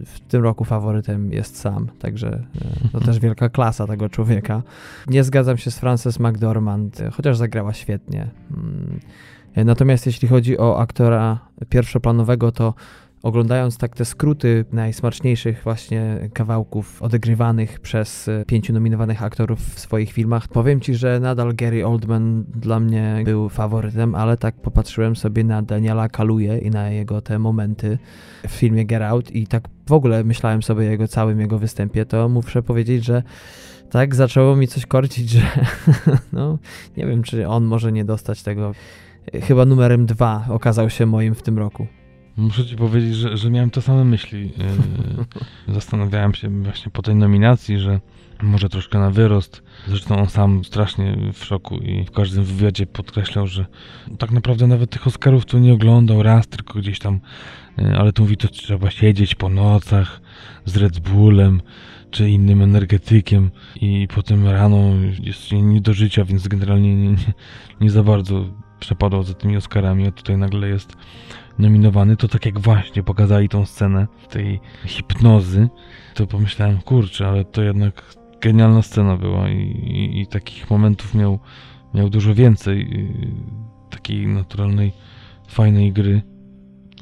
w tym roku faworytem jest sam, także e, to też wielka klasa tego człowieka. Nie zgadzam się z Frances McDormand, chociaż zagrała świetnie. Mm. Natomiast jeśli chodzi o aktora pierwszoplanowego, to Oglądając tak te skróty najsmaczniejszych właśnie kawałków odegrywanych przez e, pięciu nominowanych aktorów w swoich filmach, powiem Ci, że nadal Gary Oldman dla mnie był faworytem, ale tak popatrzyłem sobie na Daniela Kaluje i na jego te momenty w filmie Get Out i tak w ogóle myślałem sobie o jego całym jego występie, to muszę powiedzieć, że tak zaczęło mi coś korcić, że no nie wiem, czy on może nie dostać tego. Chyba numerem dwa okazał się moim w tym roku. Muszę ci powiedzieć, że, że miałem te same myśli. Yy, zastanawiałem się właśnie po tej nominacji, że może troszkę na wyrost. Zresztą on sam strasznie w szoku i w każdym wywiadzie podkreślał, że tak naprawdę nawet tych Oscarów to nie oglądał raz, tylko gdzieś tam, yy, ale tu mówi, to trzeba siedzieć po nocach z Red Bullem czy innym energetykiem i potem rano jest nie do życia, więc generalnie nie, nie, nie za bardzo przepadał za tymi Oscarami, a tutaj nagle jest nominowany, to tak jak właśnie pokazali tą scenę tej hipnozy, to pomyślałem, kurczę, ale to jednak genialna scena była i, i, i takich momentów miał, miał dużo więcej takiej naturalnej, fajnej gry.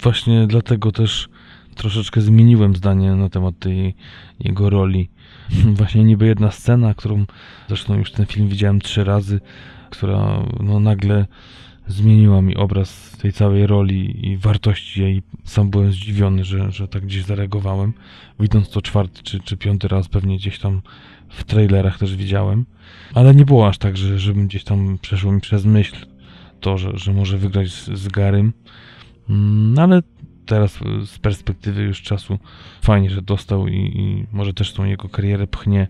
Właśnie dlatego też troszeczkę zmieniłem zdanie na temat tej jego roli. Właśnie niby jedna scena, którą zresztą już ten film widziałem trzy razy, która no nagle zmieniła mi obraz tej całej roli i wartości jej. Sam byłem zdziwiony, że, że tak gdzieś zareagowałem. Widząc to czwarty czy, czy piąty raz, pewnie gdzieś tam w trailerach też widziałem. Ale nie było aż tak, że, żebym gdzieś tam przeszło mi przez myśl to, że, że może wygrać z, z Garym. No ale teraz z perspektywy już czasu fajnie, że dostał i, i może też tą jego karierę pchnie.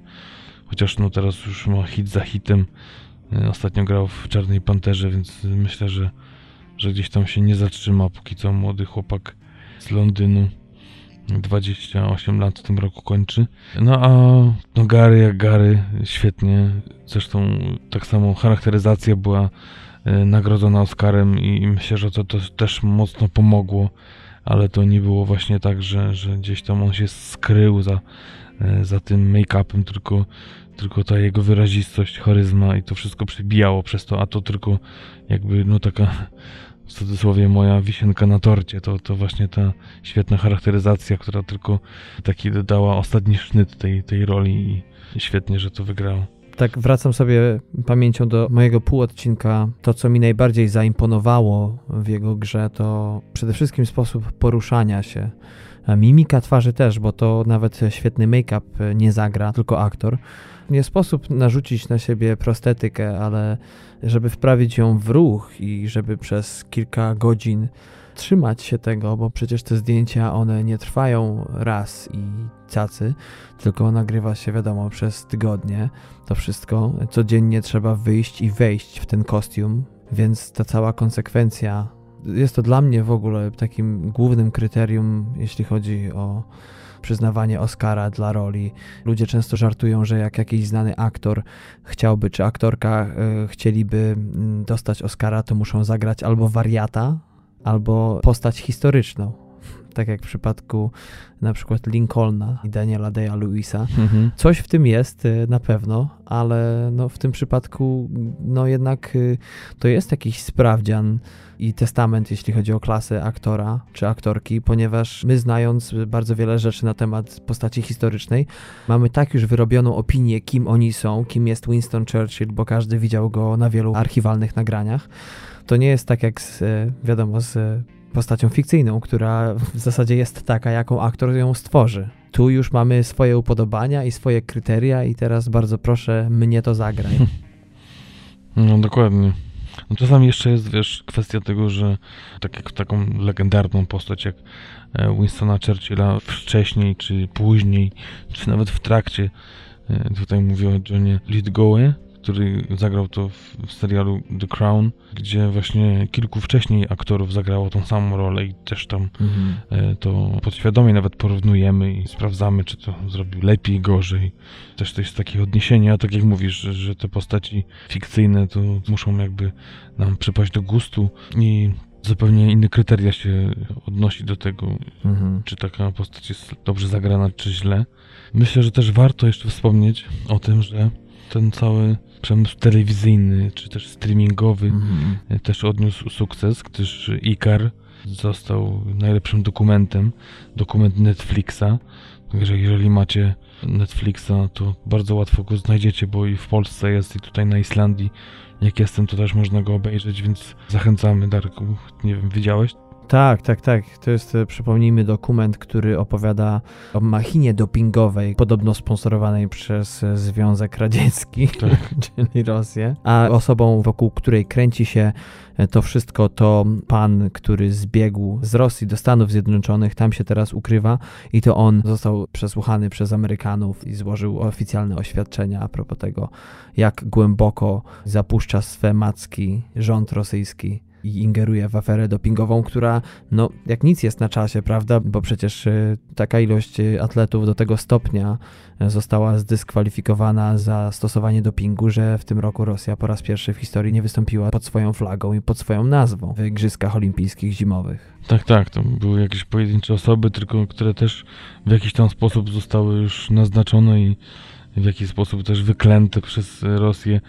Chociaż no teraz już ma hit za hitem E, ostatnio grał w Czarnej Panterze, więc myślę, że, że gdzieś tam się nie zatrzyma, póki co młody chłopak z Londynu. 28 lat w tym roku kończy. No a no Gary jak Gary, świetnie. Zresztą tak samo charakteryzacja była e, nagrodzona Oscarem i myślę, że to, to też mocno pomogło, ale to nie było właśnie tak, że, że gdzieś tam on się skrył za, e, za tym make-upem, tylko, tylko ta jego wyrazistość, charyzma i to wszystko przebijało przez to, a to tylko jakby no taka w cudzysłowie moja wisienka na torcie, to, to właśnie ta świetna charakteryzacja, która tylko taki dodała ostatni sznyt tej, tej roli i świetnie, że to wygrało. Tak, wracam sobie pamięcią do mojego półodcinka. To, co mi najbardziej zaimponowało w jego grze, to przede wszystkim sposób poruszania się. Mimika twarzy też, bo to nawet świetny make-up nie zagra, tylko aktor. Nie sposób narzucić na siebie prostetykę, ale żeby wprawić ją w ruch i żeby przez kilka godzin trzymać się tego, bo przecież te zdjęcia one nie trwają raz i cacy, tylko nagrywa się wiadomo przez tygodnie. To wszystko codziennie trzeba wyjść i wejść w ten kostium, więc ta cała konsekwencja jest to dla mnie w ogóle takim głównym kryterium, jeśli chodzi o przyznawanie Oscara dla roli. Ludzie często żartują, że jak jakiś znany aktor chciałby, czy aktorka y, chcieliby mm, dostać Oscara, to muszą zagrać albo wariata, albo postać historyczną. Tak jak w przypadku na przykład Lincolna i Daniela Day-Lewisa. Mhm. Coś w tym jest y, na pewno, ale no w tym przypadku no jednak y, to jest jakiś sprawdzian i testament, jeśli chodzi o klasę aktora czy aktorki, ponieważ my znając bardzo wiele rzeczy na temat postaci historycznej, mamy tak już wyrobioną opinię, kim oni są, kim jest Winston Churchill, bo każdy widział go na wielu archiwalnych nagraniach. To nie jest tak jak z, y, wiadomo, z postacią fikcyjną, która w zasadzie jest taka, jaką aktor ją stworzy. Tu już mamy swoje upodobania i swoje kryteria i teraz bardzo proszę, mnie to zagraj. No dokładnie. No czasami jeszcze jest, wiesz, kwestia tego, że tak jak taką legendarną postać jak e, Winstona Churchilla wcześniej, czy później, czy nawet w trakcie, e, tutaj mówię o Johnie Lithgowie, który zagrał to w, w, serialu The Crown, gdzie właśnie kilku wcześniej aktorów zagrało tą samą rolę i też tam mhm. e, to podświadomie nawet porównujemy i sprawdzamy, czy to zrobił lepiej, gorzej. Też to jest takie odniesienie, a tak jak mówisz, że, że te postaci fikcyjne to muszą jakby nam przypaść do gustu i zupełnie inne kryteria się odnosi do tego, mhm. czy taka postać jest dobrze zagrana, czy źle. Myślę, że też warto jeszcze wspomnieć o tym, że ten cały przemysł telewizyjny, czy też streamingowy mm-hmm. też odniósł sukces, gdyż Ikar został najlepszym dokumentem, dokument Netflixa. Także jeżeli macie Netflixa, to bardzo łatwo go znajdziecie, bo i w Polsce jest, i tutaj na Islandii. Jak jestem, to też można go obejrzeć, więc zachęcamy, Darku. Nie wiem, widziałeś? Tak, tak, tak. To jest, e, przypomnijmy, dokument, który opowiada o machinie dopingowej, podobno sponsorowanej przez e, Związek Radziecki, tak. czyli Rosję. A osobą, wokół której kręci się e, to wszystko, to pan, który zbiegł z Rosji do Stanów Zjednoczonych, tam się teraz ukrywa i to on został przesłuchany przez Amerykanów i złożył oficjalne oświadczenia a propos tego, jak głęboko zapuszcza swe macki rząd rosyjski i ingeruje w aferę dopingową, która no jak nic jest na czasie, prawda? Bo przecież y, taka ilość y, atletów do tego stopnia y, została zdyskwalifikowana za stosowanie dopingu, że w tym roku Rosja po raz pierwszy w historii nie wystąpiła pod swoją flagą i pod swoją nazwą w Igrzyskach Olimpijskich Zimowych. Tak, tak, to były jakieś pojedyncze osoby, tylko które też w jakiś tam sposób zostały już naznaczone i w jakiś sposób też wyklęte przez Rosję.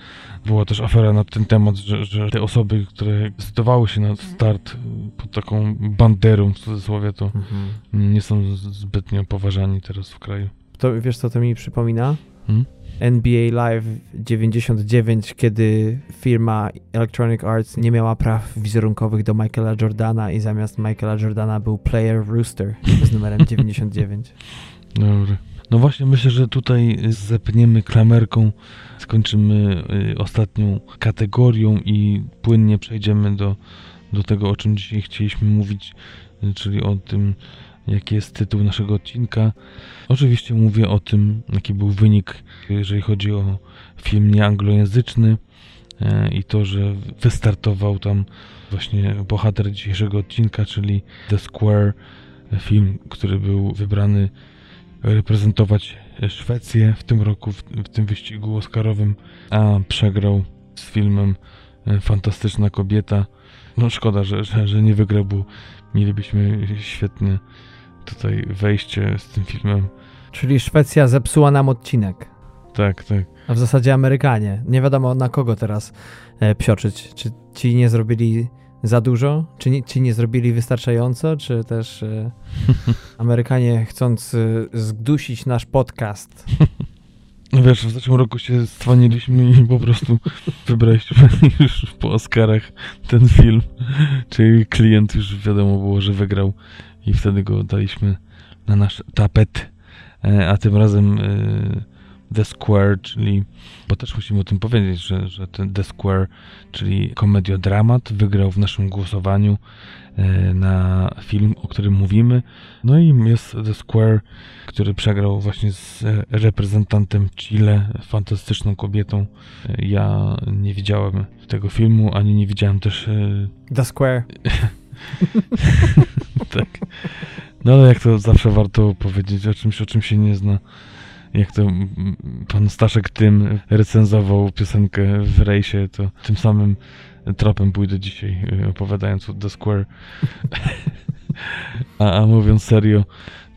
Była też afera na ten temat, że, że te osoby, które zdecydowały się na start pod taką banderą w cudzysłowie, to mhm. nie są zbytnio poważani teraz w kraju. To wiesz co to mi przypomina? Hmm? NBA Live 99, kiedy firma Electronic Arts nie miała praw wizerunkowych do Michaela Jordana i zamiast Michaela Jordana był Player Rooster z numerem 99. Dobry. No właśnie, myślę, że tutaj zepniemy klamerką, skończymy y, ostatnią kategorią i płynnie przejdziemy do, do tego, o czym dzisiaj chcieliśmy mówić, y, czyli o tym, jaki jest tytuł naszego odcinka. Oczywiście mówię o tym, jaki był wynik, jeżeli chodzi o film nieanglojęzyczny y, i to, że wystartował tam właśnie bohater dzisiejszego odcinka, czyli The Square film, który był wybrany reprezentować Szwecję w tym roku, w, w tym wyścigu oscarowym, a przegrał z filmem e, Fantastyczna Kobieta. No szkoda, że, że, że nie wygrał, bo mielibyśmy świetne tutaj wejście z tym filmem. Czyli Szwecja zepsuła nam odcinek. Tak, tak. A w zasadzie Amerykanie. Nie wiadomo na kogo teraz e, psioczyć. Czy ci nie zrobili za dużo? Czy nie, ci nie zrobili wystarczająco? Czy też e, Amerykanie chcąc e, zdusić nasz podcast? No wiesz, w zeszłym roku się stwaniliśmy i po prostu wybraliśmy już po Oscarach ten film. Czyli klient już wiadomo było, że wygrał i wtedy go daliśmy na nasz tapet. E, a tym razem The Square, czyli, bo też musimy o tym powiedzieć, że, że ten The Square, czyli komediodramat, wygrał w naszym głosowaniu e, na film, o którym mówimy. No i jest The Square, który przegrał właśnie z reprezentantem Chile, fantastyczną kobietą. Ja nie widziałem tego filmu, ani nie widziałem też... The Square. tak. No ale jak to zawsze warto powiedzieć o czymś, o czym się nie zna. Jak to pan Staszek tym recenzował piosenkę w rejsie, to tym samym tropem pójdę dzisiaj, y, opowiadając o The Square. a, a mówiąc serio,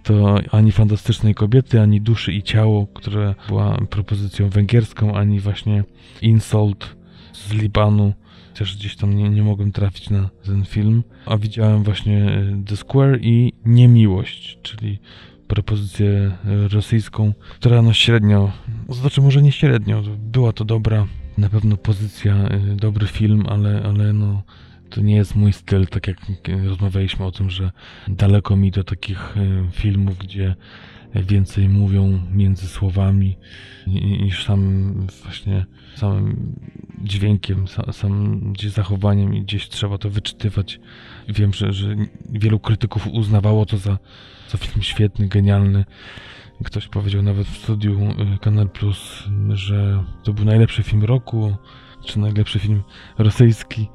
to ani fantastycznej kobiety, ani duszy i ciało, która była propozycją węgierską, ani właśnie Insult z Libanu też gdzieś tam nie, nie mogłem trafić na ten film. A widziałem właśnie e, The Square i Niemiłość, czyli propozycję rosyjską, która no średnio, znaczy może nie średnio, była to dobra na pewno pozycja, e, dobry film, ale, ale no to nie jest mój styl, tak jak rozmawialiśmy o tym, że daleko mi do takich filmów, gdzie więcej mówią między słowami niż sam właśnie samym dźwiękiem, samym gdzieś zachowaniem i gdzieś trzeba to wyczytywać. Wiem, że, że wielu krytyków uznawało to za, za film świetny, genialny. Ktoś powiedział nawet w studiu y, Kanal Plus, że to był najlepszy film roku, czy najlepszy film rosyjski.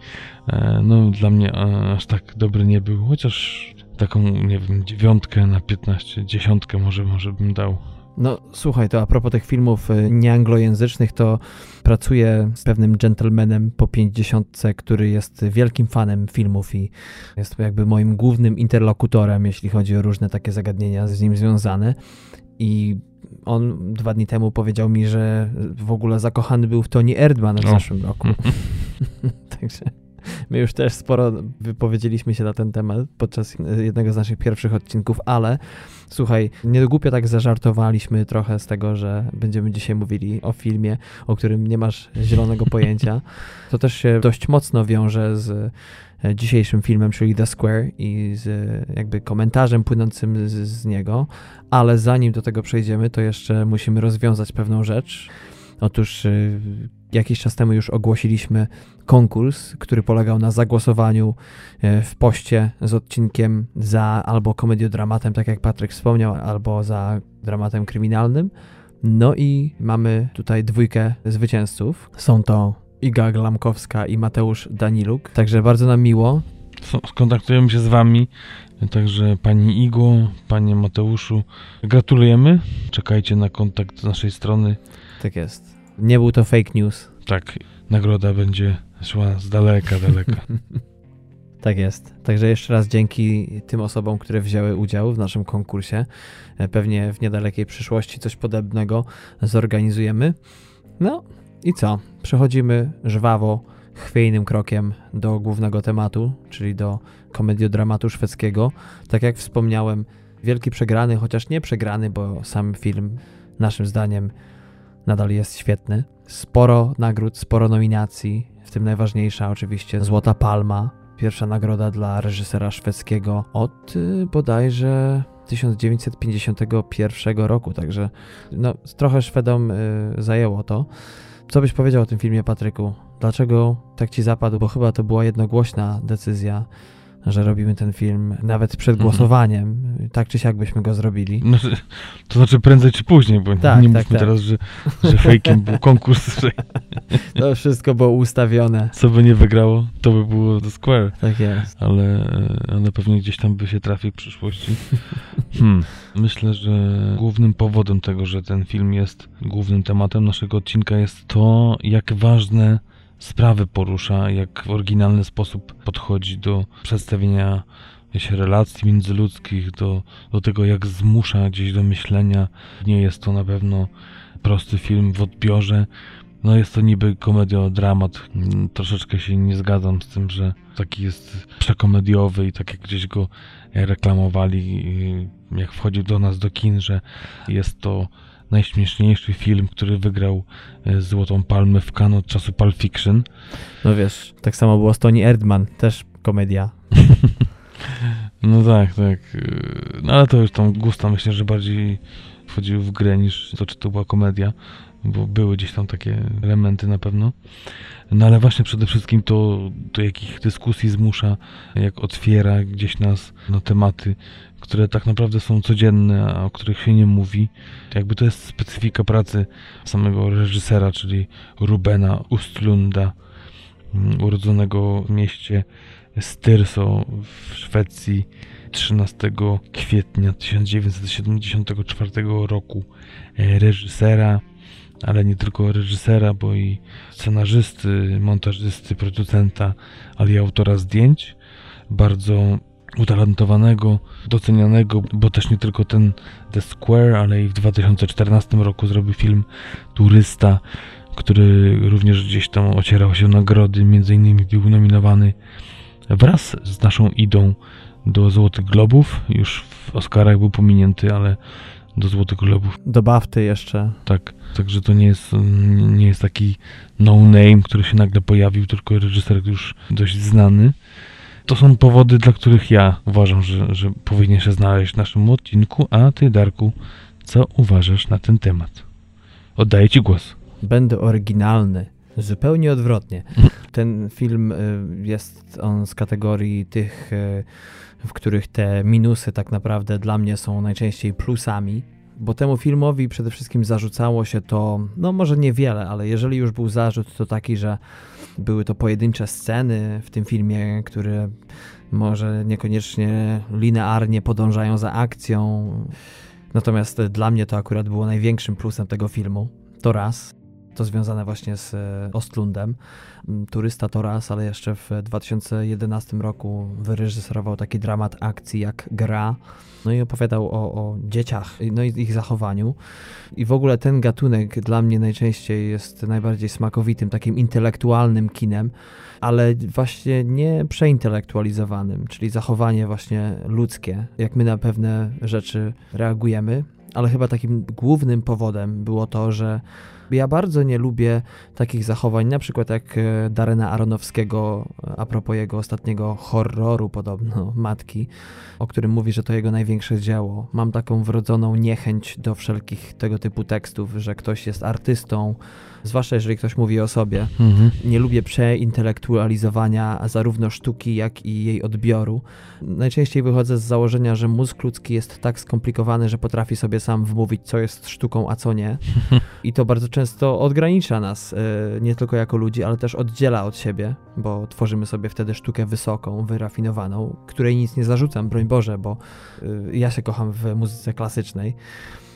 E, no, dla mnie aż tak dobry nie był, chociaż taką, nie wiem, dziewiątkę na 15, dziesiątkę może, może bym dał. No słuchaj, to a propos tych filmów y, nieanglojęzycznych, to pracuję z pewnym gentlemanem po 50, który jest wielkim fanem filmów i jest jakby moim głównym interlokutorem, jeśli chodzi o różne takie zagadnienia z nim związane. I on dwa dni temu powiedział mi, że w ogóle zakochany był w Tony Erdman w zeszłym roku. Także My już też sporo wypowiedzieliśmy się na ten temat podczas jednego z naszych pierwszych odcinków, ale słuchaj, niedogłupio tak zażartowaliśmy trochę z tego, że będziemy dzisiaj mówili o filmie, o którym nie masz zielonego pojęcia. To też się dość mocno wiąże z e, dzisiejszym filmem, czyli The Square i z jakby komentarzem płynącym z, z niego, ale zanim do tego przejdziemy, to jeszcze musimy rozwiązać pewną rzecz. Otóż y, jakiś czas temu już ogłosiliśmy konkurs, który polegał na zagłosowaniu y, w poście z odcinkiem za albo komediodramatem, tak jak Patryk wspomniał, albo za dramatem kryminalnym. No i mamy tutaj dwójkę zwycięzców. Są to Iga Glamkowska i Mateusz Daniluk. Także bardzo nam miło. Skontaktujemy się z wami. Także pani Igo, panie Mateuszu, gratulujemy. Czekajcie na kontakt z naszej strony. Tak jest. Nie był to fake news. Tak, nagroda będzie szła z daleka, daleka. tak jest. Także jeszcze raz dzięki tym osobom, które wzięły udział w naszym konkursie. E, pewnie w niedalekiej przyszłości coś podobnego zorganizujemy. No i co? Przechodzimy żwawo, chwiejnym krokiem do głównego tematu, czyli do komediodramatu szwedzkiego. Tak jak wspomniałem, wielki przegrany, chociaż nie przegrany, bo sam film naszym zdaniem nadal jest świetny. Sporo nagród, sporo nominacji, w tym najważniejsza oczywiście Złota Palma, pierwsza nagroda dla reżysera szwedzkiego od y, bodajże 1951 roku, także no, trochę Szwedom y, zajęło to. Co byś powiedział o tym filmie, Patryku? Dlaczego tak ci zapadł? Bo chyba to była jednogłośna decyzja, że robimy ten film nawet przed Mhm. głosowaniem. Tak czy siak byśmy go zrobili. Znaczy, to znaczy prędzej czy później, bo Tak, nie tak, mówmy tak. teraz, że, że fejkiem był konkurs, że To wszystko było ustawione. co by nie wygrało, to by było The Square. Tak jest. ale, ale pewnie gdzieś tam by się trafił w przyszłości. Hmm. Myślę, że głównym powodem tego, że ten film jest głównym tematem naszego odcinka jest to, jak ważne sprawy porusza, jak w oryginalny sposób podchodzi do przedstawienia się relacji międzyludzkich, do, do tego, jak zmusza gdzieś do myślenia. Nie jest to na pewno prosty film w odbiorze. No jest to niby komedio-dramat. Troszeczkę się nie zgadzam z tym, że taki jest przekomediowy i tak jak gdzieś go reklamowali, jak wchodził do nas do kin, że jest to najśmieszniejszy film, który wygrał y, Złotą Palmę w Cannes od czasu Pulp Fiction. No wiesz, tak samo było z Tony Erdman, też komedia. No tak, tak. y, No ale to już tam gusta myślę, że bardziej wchodził w grę niż to, czy to była komedia, bo były gdzieś tam takie elementy na pewno. No ale właśnie przede wszystkim to, do jakich dyskusji zmusza, jak otwiera gdzieś nas na tematy, które tak naprawdę są codzienne, a o których się nie mówi. Jakby to jest specyfika pracy samego reżysera, czyli Rubena Ustlunda, mm, urodzonego w mieście Styrso w Szwecji 13 kwietnia 1974 roku e, reżysera, ale nie tylko reżysera, bo i scenarzysty, montażysty, producenta, ale i autora zdjęć. Bardzo utalentowanego, docenianego, bo też nie tylko ten The Square, ale i w 2014 roku zrobił film Turysta, który również gdzieś tam ocierał się o nagrody, między innymi był nominowany wraz z naszą idą do Złotych Globów. Już w Oscarach był pominięty, ale do Złotych Globów Do Bafty jeszcze. tak. Także to nie jest, nie jest taki no name, który się nagle pojawił, tylko reżyser już dość znany. To są powody, dla których ja uważam, że, że powinien się znaleźć w naszym odcinku. A ty, Darku, co uważasz na ten temat? Oddaję ci głos. Będę oryginalny. Zupełnie odwrotnie. Ten film y, jest on z kategorii tych, y, w których te minusy tak naprawdę dla mnie są najczęściej plusami, bo temu filmowi przede wszystkim zarzucało się to, no może niewiele, ale jeżeli już był zarzut, to taki, że były to pojedyncze sceny w tym filmie, które może niekoniecznie linearnie podążają za akcją. Natomiast dla mnie to akurat było największym plusem tego filmu. To raz. To związane właśnie z e, Ostlundem. Mm, Turysta to raz, ale jeszcze w 2011 roku wyreżyserował taki dramat akcji jak Gra. No i opowiadał o, o dzieciach, no i ich zachowaniu. I w ogóle ten gatunek dla mnie najczęściej jest najbardziej smakowitym, takim intelektualnym kinem, ale właśnie nie przeintelektualizowanym, czyli zachowanie właśnie ludzkie, jak my na pewne rzeczy reagujemy. Ale chyba takim głównym powodem było to, że ja bardzo nie lubię takich zachowań, na przykład jak e, Darena Aronowskiego e, a propos jego ostatniego horroru podobno, Matki, o którym mówi, że to jego największe dzieło. Mam taką wrodzoną niechęć do wszelkich tego typu tekstów, że ktoś jest artystą, zwłaszcza jeżeli ktoś mówi o sobie. Mhm. Nie lubię przeintelektualizowania zarówno sztuki, jak i jej odbioru. Najczęściej wychodzę z założenia, że mózg ludzki jest tak skomplikowany, że potrafi sobie sam wmówić, co jest sztuką, a co nie. I to bardzo często odgranicza nas, e, nie tylko jako ludzi, ale też oddziela od siebie, bo tworzymy sobie wtedy sztukę wysoką, wyrafinowaną, której nic nie zarzucam, broń Boże, bo e, ja się kocham w muzyce klasycznej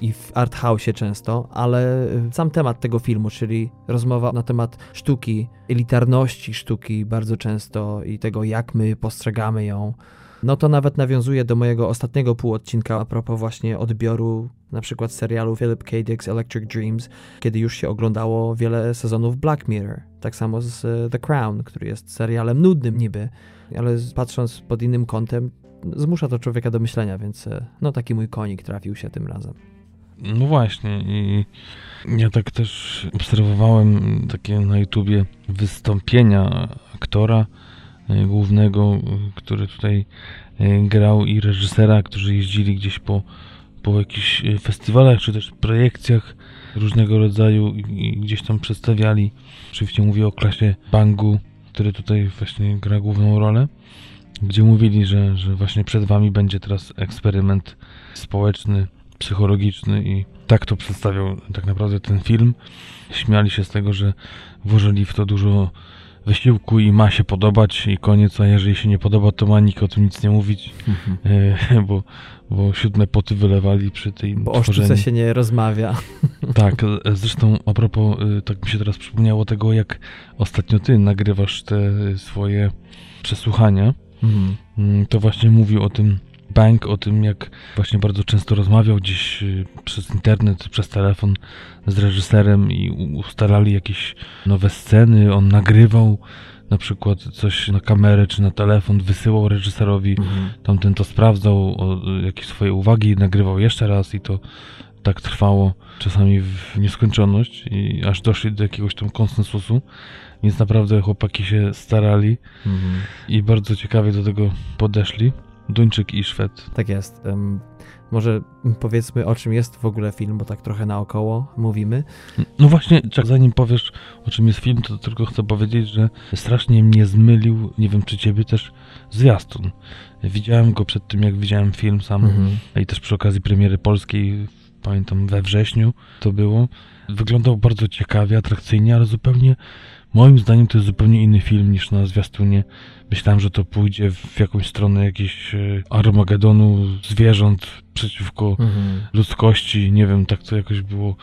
i w art house często, ale y, sam temat tego filmu, czyli rozmowa na temat sztuki, elitarności sztuki bardzo często i tego, jak my postrzegamy ją, no to nawet nawiązuje do mojego ostatniego półodcinka a propos właśnie odbioru na przykład serialu Philip K. Dick's Electric Dreams, kiedy już się oglądało wiele sezonów Black Mirror. Tak samo z y, The Crown, który jest serialem nudnym niby, ale patrząc pod innym kątem, zmusza to człowieka do myślenia, więc y, no taki mój konik trafił się tym razem. No właśnie i ja tak też obserwowałem takie na YouTubie wystąpienia aktora e, głównego, który tutaj e, grał i reżysera, którzy jeździli gdzieś po, po jakichś e, festiwalach czy też projekcjach różnego rodzaju i gdzieś tam przedstawiali. Oczywiście mówię o klasie Bangu, który tutaj właśnie gra główną rolę. gdzie mówili, że, że właśnie przed wami będzie teraz eksperyment społeczny, psychologiczny i tak to przedstawiał tak naprawdę ten film. Śmiali się z tego, że włożyli w to dużo wysiłku i ma się podobać i koniec, a jeżeli się nie podoba, to ma nikt o tym nic nie mówić, e, bo, bo siódme poty wylewali przy tej Bo o tworzeniu. sztuce się nie rozmawia. Tak, zresztą a propos, e, tak mi się teraz przypomniało tego, jak ostatnio ty nagrywasz te swoje przesłuchania, Mhm. Mm, to właśnie mówił o tym Bank, o tym jak właśnie bardzo często rozmawiał gdzieś y, przez internet, przez telefon z reżyserem i ustalali jakieś nowe sceny, on nagrywał na przykład coś na kamerę czy na telefon, wysyłał reżyserowi, Mhm. tamten to sprawdzał, jakieś swoje uwagi, nagrywał jeszcze raz i to tak trwało czasami w nieskończoność i aż doszli do jakiegoś tam konsensusu, więc naprawdę chłopaki się starali Mhm. i bardzo ciekawie do tego podeszli. Duńczyk i Szwed. Tak jest. Em, może powiedzmy o czym jest w ogóle film, bo tak trochę naokoło mówimy. No właśnie, zanim powiesz o czym jest film, to tylko chcę powiedzieć, że strasznie mnie zmylił, nie wiem czy ciebie też, zwiastun. Widziałem go przed tym, jak widziałem film sam Mhm. i też przy okazji premiery polskiej, pamiętam we wrześniu to było. Wyglądał bardzo ciekawie, atrakcyjnie, ale zupełnie, moim zdaniem to jest zupełnie inny film niż na zwiastunie. Myślałem, że to pójdzie w jakąś stronę jakiegoś e, Armagedonu zwierząt przeciwko Mhm. ludzkości, nie wiem, tak to jakoś było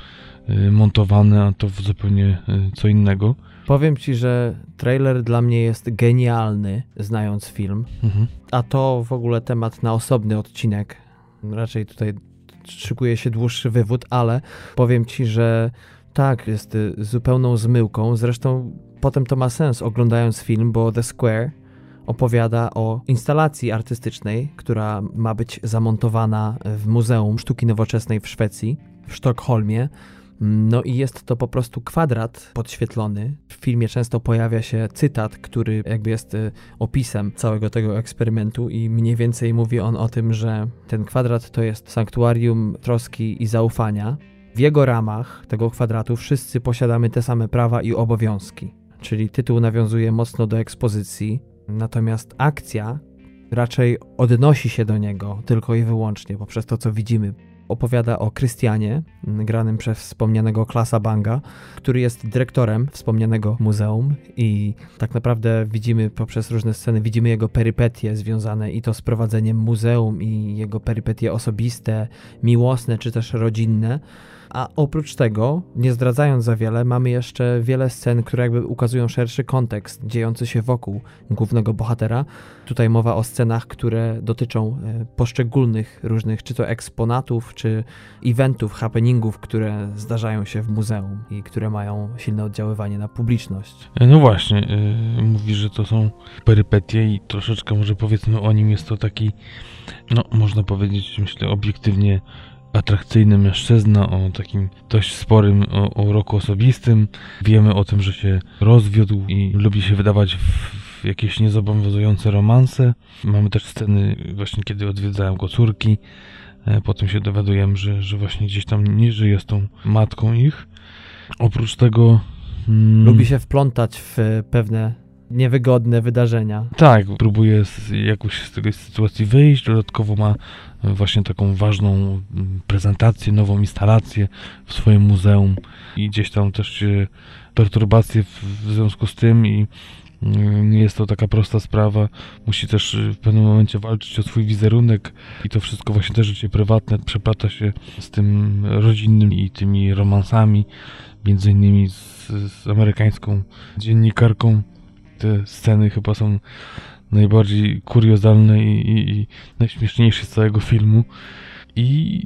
y, montowane, a to zupełnie y, co innego. Powiem ci, że trailer dla mnie jest genialny, znając film. Mhm. A to w ogóle temat na osobny odcinek. Raczej tutaj szykuje się dłuższy wywód, ale powiem ci, że tak, jest y, zupełną zmyłką. Zresztą potem to ma sens oglądając film, bo The Square opowiada o instalacji artystycznej, która ma być zamontowana w Muzeum Sztuki Nowoczesnej w Szwecji, w Sztokholmie. No i jest to po prostu kwadrat podświetlony. W filmie często pojawia się cytat, który jakby jest y, opisem całego tego eksperymentu i mniej więcej mówi on o tym, że ten kwadrat to jest sanktuarium troski i zaufania. W jego ramach tego kwadratu wszyscy posiadamy te same prawa i obowiązki. Czyli tytuł nawiązuje mocno do ekspozycji, natomiast akcja raczej odnosi się do niego tylko i wyłącznie poprzez to, co widzimy. Opowiada o Krystianie, granym przez wspomnianego Klasa Banga, który jest dyrektorem wspomnianego muzeum i tak naprawdę widzimy poprzez różne sceny, widzimy jego perypetie związane i to z prowadzeniem muzeum i jego perypetie osobiste, miłosne czy też rodzinne. A oprócz tego, nie zdradzając za wiele, mamy jeszcze wiele scen, które jakby ukazują szerszy kontekst dziejący się wokół głównego bohatera. Tutaj mowa o scenach, które dotyczą e, poszczególnych różnych, czy to eksponatów, czy eventów, happeningów, które zdarzają się w muzeum i które mają silne oddziaływanie na publiczność. E, No właśnie, y, mówisz, że to są perypetie i troszeczkę może powiedzmy o nim jest to taki, no można powiedzieć, myślę, obiektywnie atrakcyjny mężczyzna o takim dość sporym o, o roku osobistym. Wiemy o tym, że się rozwiódł i lubi się wydawać w, jakieś niezobowiązujące romanse. Mamy też sceny właśnie, kiedy odwiedzają go córki. E, Potem się dowiadujemy, że, że właśnie gdzieś tam nie żyje z tą matką ich. Oprócz tego... mm, Lubi się wplątać w pewne niewygodne wydarzenia. Tak, próbuje z, jakoś z tej sytuacji wyjść. Dodatkowo ma e, właśnie taką ważną prezentację, nową instalację w swoim muzeum i gdzieś tam też się perturbacje w, w związku z tym i mm, nie jest to taka prosta sprawa. Musi też y, w pewnym momencie walczyć o swój wizerunek i to wszystko właśnie też życie prywatne przeplata się z tym rodzinnym i tymi romansami, między innymi z, z amerykańską dziennikarką. Te sceny chyba są najbardziej kuriozalne i, i, i najśmieszniejsze z całego filmu. I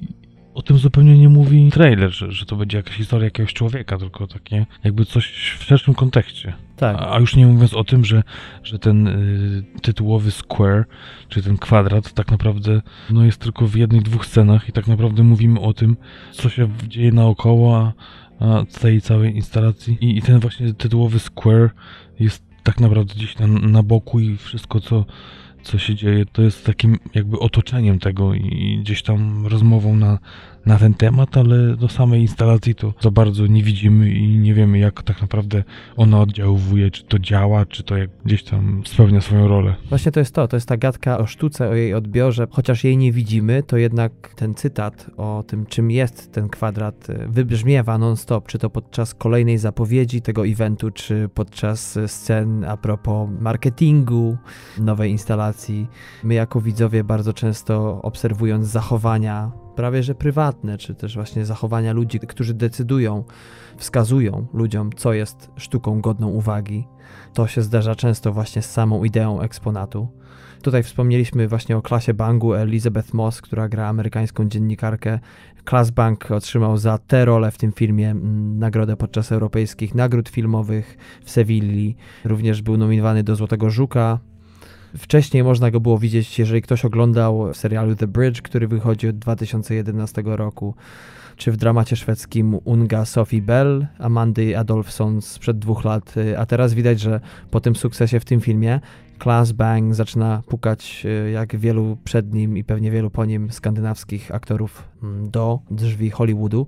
o tym zupełnie nie mówi trailer, że, że to będzie jakaś historia jakiegoś człowieka, tylko takie jakby coś w szerszym kontekście. Tak. A, a już nie mówiąc o tym, że, że ten y, tytułowy square, czyli ten kwadrat, tak naprawdę no jest tylko w jednych, dwóch scenach i tak naprawdę mówimy o tym, co się dzieje naokoło, a, a tej całej instalacji. I, I ten właśnie tytułowy square jest tak naprawdę gdzieś na, na boku i wszystko, co, co się dzieje, to jest takim jakby otoczeniem tego i gdzieś tam rozmową na, na ten temat, ale do samej instalacji to za bardzo nie widzimy i nie wiemy, jak tak naprawdę ona oddziałuje, czy to działa, czy to jak gdzieś tam spełnia swoją rolę. Właśnie to jest to, to jest ta gadka o sztuce, o jej odbiorze. Chociaż jej nie widzimy, to jednak ten cytat o tym, czym jest ten kwadrat, y, wybrzmiewa non-stop, czy to podczas kolejnej zapowiedzi tego eventu, czy podczas scen a propos marketingu nowej instalacji. My jako widzowie bardzo często obserwując zachowania prawie że prywatne, czy też właśnie zachowania ludzi, którzy decydują, wskazują ludziom, co jest sztuką godną uwagi. To się zdarza często właśnie z samą ideą eksponatu. Tutaj wspomnieliśmy właśnie o klasie Bangu Elizabeth Moss, która gra amerykańską dziennikarkę. Class Bank otrzymał za tę rolę w tym filmie mm, nagrodę podczas europejskich nagród filmowych w Sewilli. Również był nominowany do Złotego Żuka Wcześniej można go było widzieć, jeżeli ktoś oglądał w serialu The Bridge, który wychodzi od 2011 roku, czy w dramacie szwedzkim Unga Sophie Bell, Amandy Adolfson sprzed dwóch lat, a teraz widać, że po tym sukcesie w tym filmie Class Bang zaczyna pukać e, jak wielu przed nim i pewnie wielu po nim skandynawskich aktorów mm, do drzwi Hollywoodu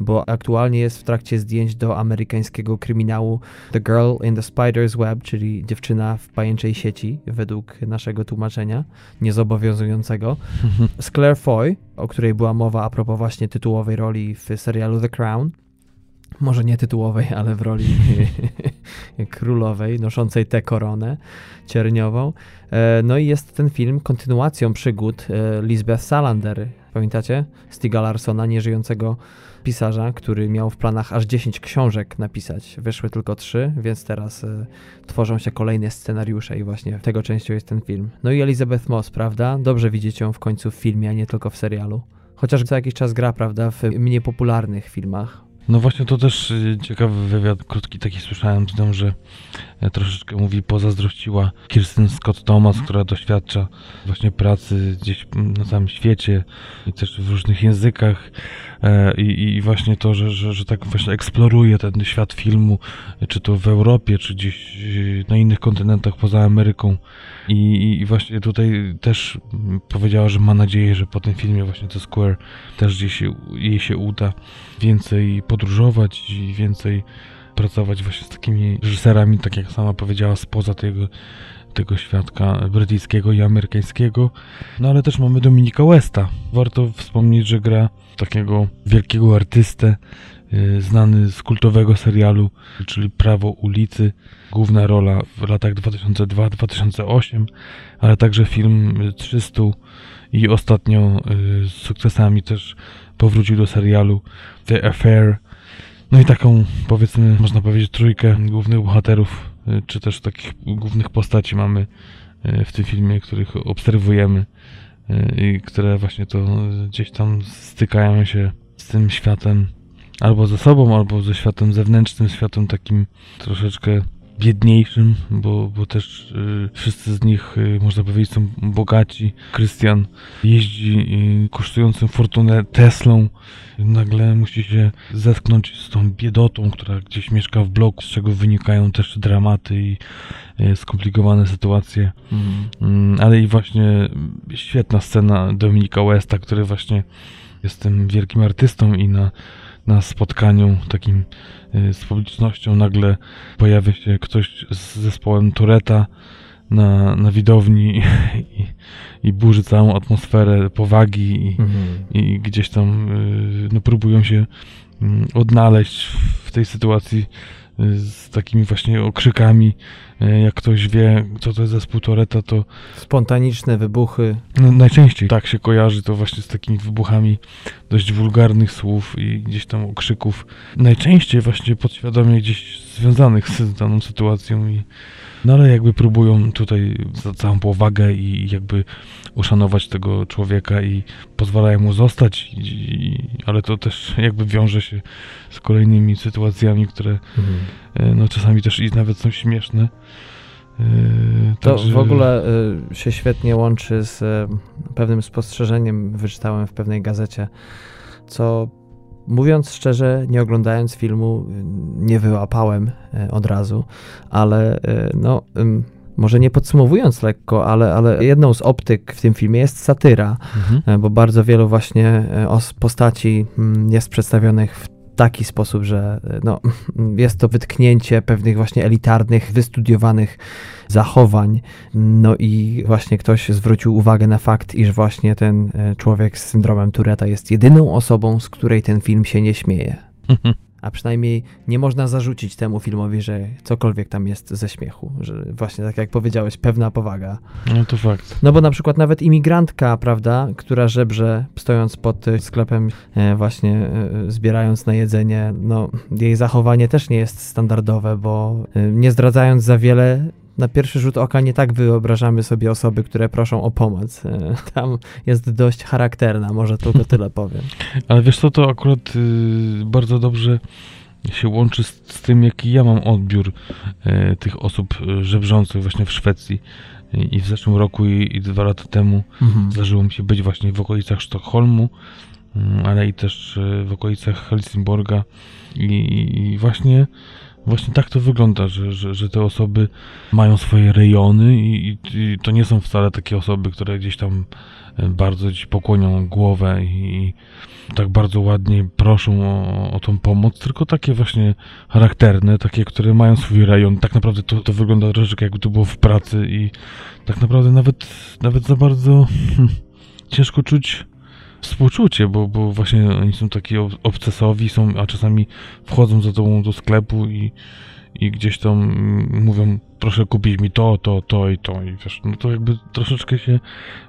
bo aktualnie jest w trakcie zdjęć do amerykańskiego kryminału The Girl in the Spider's Web, czyli dziewczyna w pajęczej sieci, według naszego tłumaczenia, niezobowiązującego, z Claire Foy, o której była mowa a propos właśnie tytułowej roli w serialu The Crown. Może nie tytułowej, ale w roli królowej, noszącej tę koronę cierniową. E, no i jest ten film kontynuacją przygód e, Lisbeth Salander. Pamiętacie? Stiga Larsona, nieżyjącego pisarza, który miał w planach aż 10 książek napisać. Wyszły tylko 3, więc teraz y, tworzą się kolejne scenariusze i właśnie tego częścią jest ten film. No i Elizabeth Moss, prawda? Dobrze widzieć ją w końcu w filmie, a nie tylko w serialu. Chociaż co jakiś czas gra, prawda, w mniej popularnych filmach. No właśnie to też y, ciekawy wywiad, krótki taki słyszałem z tym, że e, troszeczkę mówi pozazdrościła Kirsten Scott Thomas, która doświadcza właśnie pracy gdzieś na całym świecie i też w różnych językach e, i, i właśnie to, że, że, że tak właśnie eksploruje ten świat filmu, czy to w Europie, czy gdzieś y, na innych kontynentach poza Ameryką. I, i właśnie tutaj też powiedziała, że ma nadzieję, że po tym filmie właśnie to Square też gdzieś jej się uda więcej podróżować i więcej pracować właśnie z takimi reżyserami, tak jak sama powiedziała, spoza tego, tego świadka brytyjskiego i amerykańskiego. No ale też mamy Dominika Westa. Warto wspomnieć, że gra takiego wielkiego artystę, yy, znany z kultowego serialu, czyli Prawo ulicy. Główna rola w latach 2002-2008, ale także film 300 i ostatnio yy, z sukcesami też powrócił do serialu The Affair. No i taką, powiedzmy, można powiedzieć, trójkę głównych bohaterów, y, czy też takich głównych postaci mamy y, w tym filmie, których obserwujemy y, i które właśnie to gdzieś tam stykają się z tym światem albo ze sobą, albo ze światem zewnętrznym, światem takim troszeczkę biedniejszym, bo, bo też y, wszyscy z nich, y, można powiedzieć, są bogaci. Krystian jeździ y, kosztującym fortunę Teslą. Nagle musi się zetknąć z tą biedotą, która gdzieś mieszka w bloku, z czego wynikają też dramaty i y, skomplikowane sytuacje. Mm. ale i właśnie świetna scena Dominika Westa, który właśnie jest tym wielkim artystą i na, na spotkaniu takim Y, z publicznością nagle pojawia się ktoś z zespołem Toreta na, na widowni i, i burzy całą atmosferę powagi i, mhm. i gdzieś tam y, no, próbują się mm, odnaleźć w tej sytuacji z takimi właśnie okrzykami. E, jak ktoś wie, co to jest zespół Toreta, to... Spontaniczne wybuchy. No, najczęściej tak się kojarzy to właśnie z takimi wybuchami dość wulgarnych słów i gdzieś tam okrzyków. Najczęściej właśnie podświadomie gdzieś związanych z daną sytuacją i no ale jakby próbują tutaj za całą powagę i jakby uszanować tego człowieka i pozwalają mu zostać, i, ale to też jakby wiąże się z kolejnymi sytuacjami, które mhm. E, no czasami też i nawet są śmieszne. E, to Także... w ogóle e, się świetnie łączy z pewnym spostrzeżeniem, wyczytałem w pewnej gazecie, co Mówiąc szczerze, nie oglądając filmu, nie wyłapałem e, od razu, ale e, no, może nie podsumowując lekko, ale, ale jedną z optyk w tym filmie jest satyra, Mhm. e, bo bardzo wielu właśnie os postaci mm, jest przedstawionych w taki sposób, że no, jest to wytknięcie pewnych właśnie elitarnych, wystudiowanych zachowań. No i właśnie ktoś zwrócił uwagę na fakt, iż właśnie ten e, człowiek z syndromem Tureta jest jedyną osobą, z której ten film się nie śmieje. A przynajmniej nie można zarzucić temu filmowi, że cokolwiek tam jest ze śmiechu. Że właśnie tak jak powiedziałeś, pewna powaga. No to fakt. No bo na przykład nawet imigrantka, prawda, która żebrze stojąc pod y, sklepem, e, właśnie e, zbierając na jedzenie, no jej zachowanie też nie jest standardowe, bo e, nie zdradzając za wiele, na pierwszy rzut oka nie tak wyobrażamy sobie osoby, które proszą o pomoc. E, Tam jest dość charakterna, może tylko tyle powiem. Ale wiesz co, to akurat y, bardzo dobrze się łączy z, z tym, jaki ja mam odbiór y, tych osób y, żebrzących właśnie w Szwecji. I, w zeszłym roku i, i dwa lata temu Mhm. zdarzyło mi się być właśnie w okolicach Sztokholmu, mm, ale i też w okolicach Helsingborga. I, i właśnie, właśnie tak to wygląda, że, że, że te osoby mają swoje rejony i, i, to nie są wcale takie osoby, które gdzieś tam y, bardzo ci pokłonią głowę i tak bardzo ładnie proszą o, o tą pomoc, tylko takie właśnie charakterne, takie, które mają swój rejon. Tak naprawdę to, to wygląda troszeczkę jakby to było w pracy i tak naprawdę nawet, nawet za bardzo hmm, ciężko czuć współczucie, bo, bo właśnie oni są taki ob- obcesowi, są, a czasami wchodzą za tobą do sklepu i, i gdzieś tam mówią, proszę kupić mi to, to, to i to i wiesz, no to jakby troszeczkę się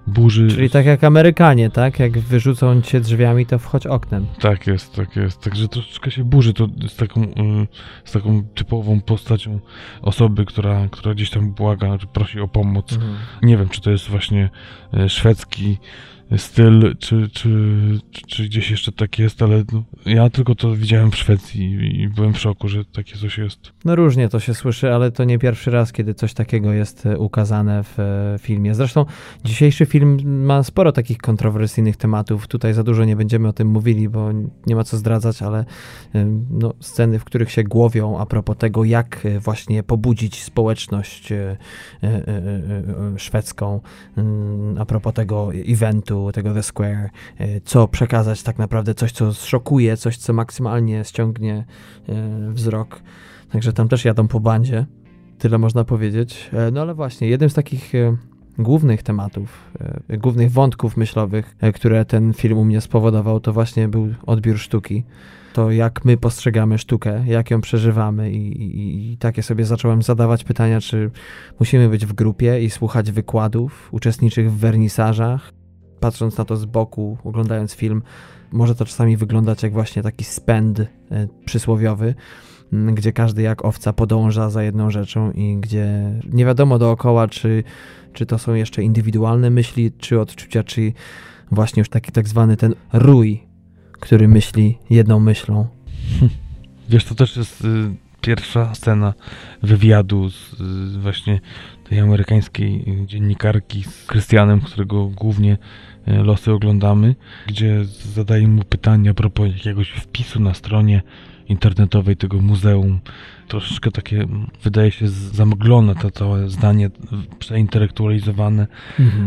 burzy. Czyli tak jak Amerykanie, tak? Jak wyrzucą cię drzwiami, to wchodź oknem. Tak jest, tak jest. Także troszeczkę się burzy to z taką, y, z taką typową postacią osoby, która, która gdzieś tam błaga, czy prosi o pomoc. Nie wiem, czy to jest właśnie e, szwedzki styl, czy, czy, czy, gdzieś jeszcze tak jest, ale no, ja tylko to widziałem w Szwecji i, byłem w szoku, że takie coś jest. No różnie to się słyszy, ale to nie pierwszy raz, kiedy coś takiego jest e, ukazane w e, filmie. Zresztą dzisiejszy film ma sporo takich kontrowersyjnych tematów. Tutaj za dużo nie będziemy o tym mówili, bo nie ma co zdradzać, ale no, sceny, w których się głowią a propos tego, jak e, właśnie pobudzić społeczność szwedzką, mm, a propos tego eventu, tego The Square, e, co przekazać tak naprawdę, coś, co zszokuje, coś, co maksymalnie ściągnie e, wzrok. Także tam też jadą po bandzie. Tyle można powiedzieć. E, No ale właśnie, jednym z takich e, głównych tematów, głównych wątków myślowych, e, które ten film u mnie spowodował, to właśnie był odbiór sztuki. To jak my postrzegamy sztukę, jak ją przeżywamy i, i, i takie sobie zacząłem zadawać pytania, czy musimy być w grupie i słuchać wykładów, uczestniczyć w wernisażach. Patrząc na to z boku, oglądając film, może to czasami wyglądać jak właśnie taki spęd e, przysłowiowy, gdzie każdy jak owca podąża za jedną rzeczą i gdzie nie wiadomo dookoła, czy, czy to są jeszcze indywidualne myśli, czy odczucia, czy właśnie już taki tak zwany ten rój, który myśli jedną myślą. Wiesz, to też jest y, pierwsza scena wywiadu z y, właśnie tej amerykańskiej y, dziennikarki z Krystianem, którego głównie losy oglądamy, gdzie zadaje mu pytania a propos jakiegoś wpisu na stronie internetowej tego muzeum. Troszeczkę takie, wydaje się, zamglone to całe zdanie, przeintelektualizowane.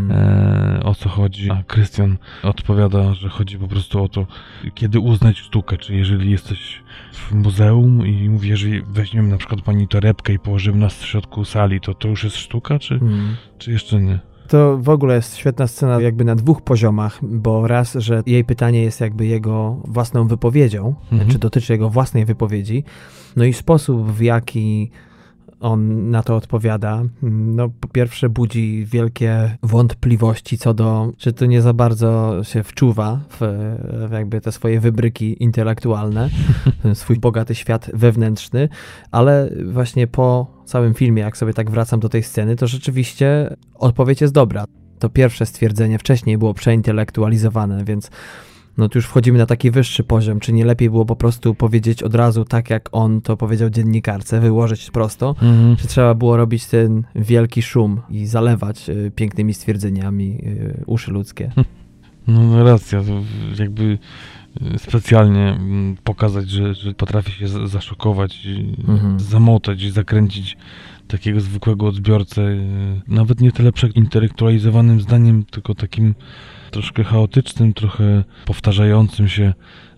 E, o co chodzi. A Krystian odpowiada, że chodzi po prostu o to, kiedy uznać sztukę, czy jeżeli jesteś w muzeum i mówi, jeżeli weźmiemy na przykład pani torebkę i położymy nas w środku sali, to to już jest sztuka, czy, Mm. czy jeszcze nie? To w ogóle jest świetna scena jakby na dwóch poziomach, bo raz, że jej pytanie jest jakby jego własną wypowiedzią, Mhm. czy dotyczy jego własnej wypowiedzi, no i sposób w jaki on na to odpowiada, no po pierwsze budzi wielkie wątpliwości co do, czy to nie za bardzo się wczuwa w, w jakby te swoje wybryki intelektualne, swój bogaty świat wewnętrzny, ale właśnie po całym filmie, jak sobie tak wracam do tej sceny, to rzeczywiście odpowiedź jest dobra. To pierwsze stwierdzenie wcześniej było przeintelektualizowane, więc no tu już wchodzimy na taki wyższy poziom. Czy nie lepiej było po prostu powiedzieć od razu tak, jak on to powiedział dziennikarce, wyłożyć prosto? Mhm. Czy trzeba było robić ten wielki szum i zalewać y, pięknymi stwierdzeniami y, uszy ludzkie? No, no racja, to jakby y, specjalnie mm, pokazać, że, że potrafi się za- zaszokować, Mhm. zamotać i zakręcić takiego zwykłego odbiorcę, y, nawet nie tyle przeintelektualizowanym zdaniem, tylko takim troszkę chaotycznym, trochę powtarzającym się,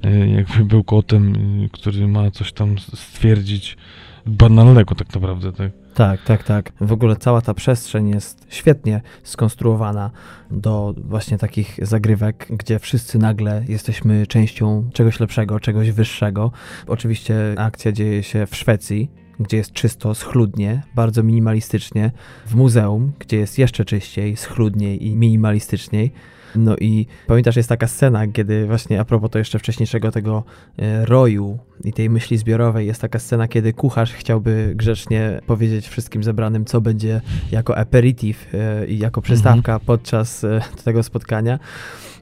y, jakby był kotem, y, który ma coś tam stwierdzić banalnego tak naprawdę, tak? Tak, tak, tak. W ogóle cała ta przestrzeń jest świetnie skonstruowana do właśnie takich zagrywek, gdzie wszyscy nagle jesteśmy częścią czegoś lepszego, czegoś wyższego. Oczywiście akcja dzieje się w Szwecji, gdzie jest czysto, schludnie, bardzo minimalistycznie, w muzeum, gdzie jest jeszcze czyściej, schludniej i minimalistyczniej. No i pamiętasz, jest taka scena, kiedy właśnie a propos to jeszcze wcześniejszego tego e, roju i tej myśli zbiorowej, jest taka scena, kiedy kucharz chciałby grzecznie powiedzieć wszystkim zebranym, co będzie jako aperitif e, i jako przystawka mhm. podczas e, tego spotkania.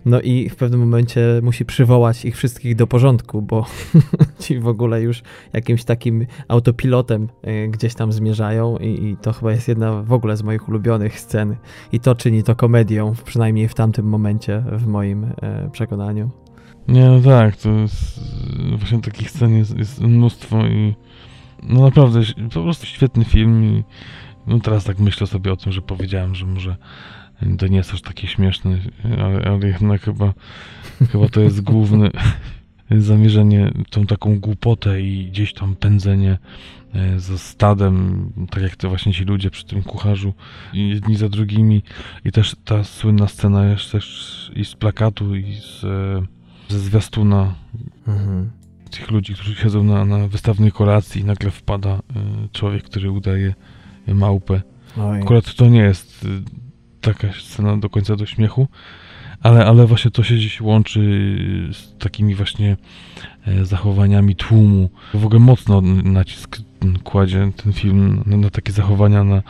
No i w pewnym momencie musi przywołać ich wszystkich do porządku, bo ci w ogóle już jakimś takim autopilotem gdzieś tam zmierzają i, i, to chyba jest jedna w ogóle z moich ulubionych scen i to czyni to komedią, przynajmniej w tamtym momencie w moim e, przekonaniu. Nie, no tak, to jest właśnie takich scen jest, jest mnóstwo i no naprawdę po prostu świetny film i no teraz tak myślę sobie o tym, że powiedziałem, że może to nie jest aż takie śmieszne, ale, ale jednak chyba, chyba to jest główne zamierzenie, tą taką głupotę i gdzieś tam pędzenie e, za stadem, tak jak to właśnie ci ludzie przy tym kucharzu, jedni za drugimi. I też ta słynna scena jest też i z plakatu, i z, e, ze zwiastuna. Mhm. Tych ludzi, którzy siedzą na, na wystawnej kolacji i nagle wpada e, człowiek, który udaje małpę. Oj. Akurat to nie jest taka scena do końca do śmiechu, ale, ale właśnie to się gdzieś łączy z takimi właśnie zachowaniami tłumu. W ogóle mocno nacisk kładzie ten film na, na takie zachowania, na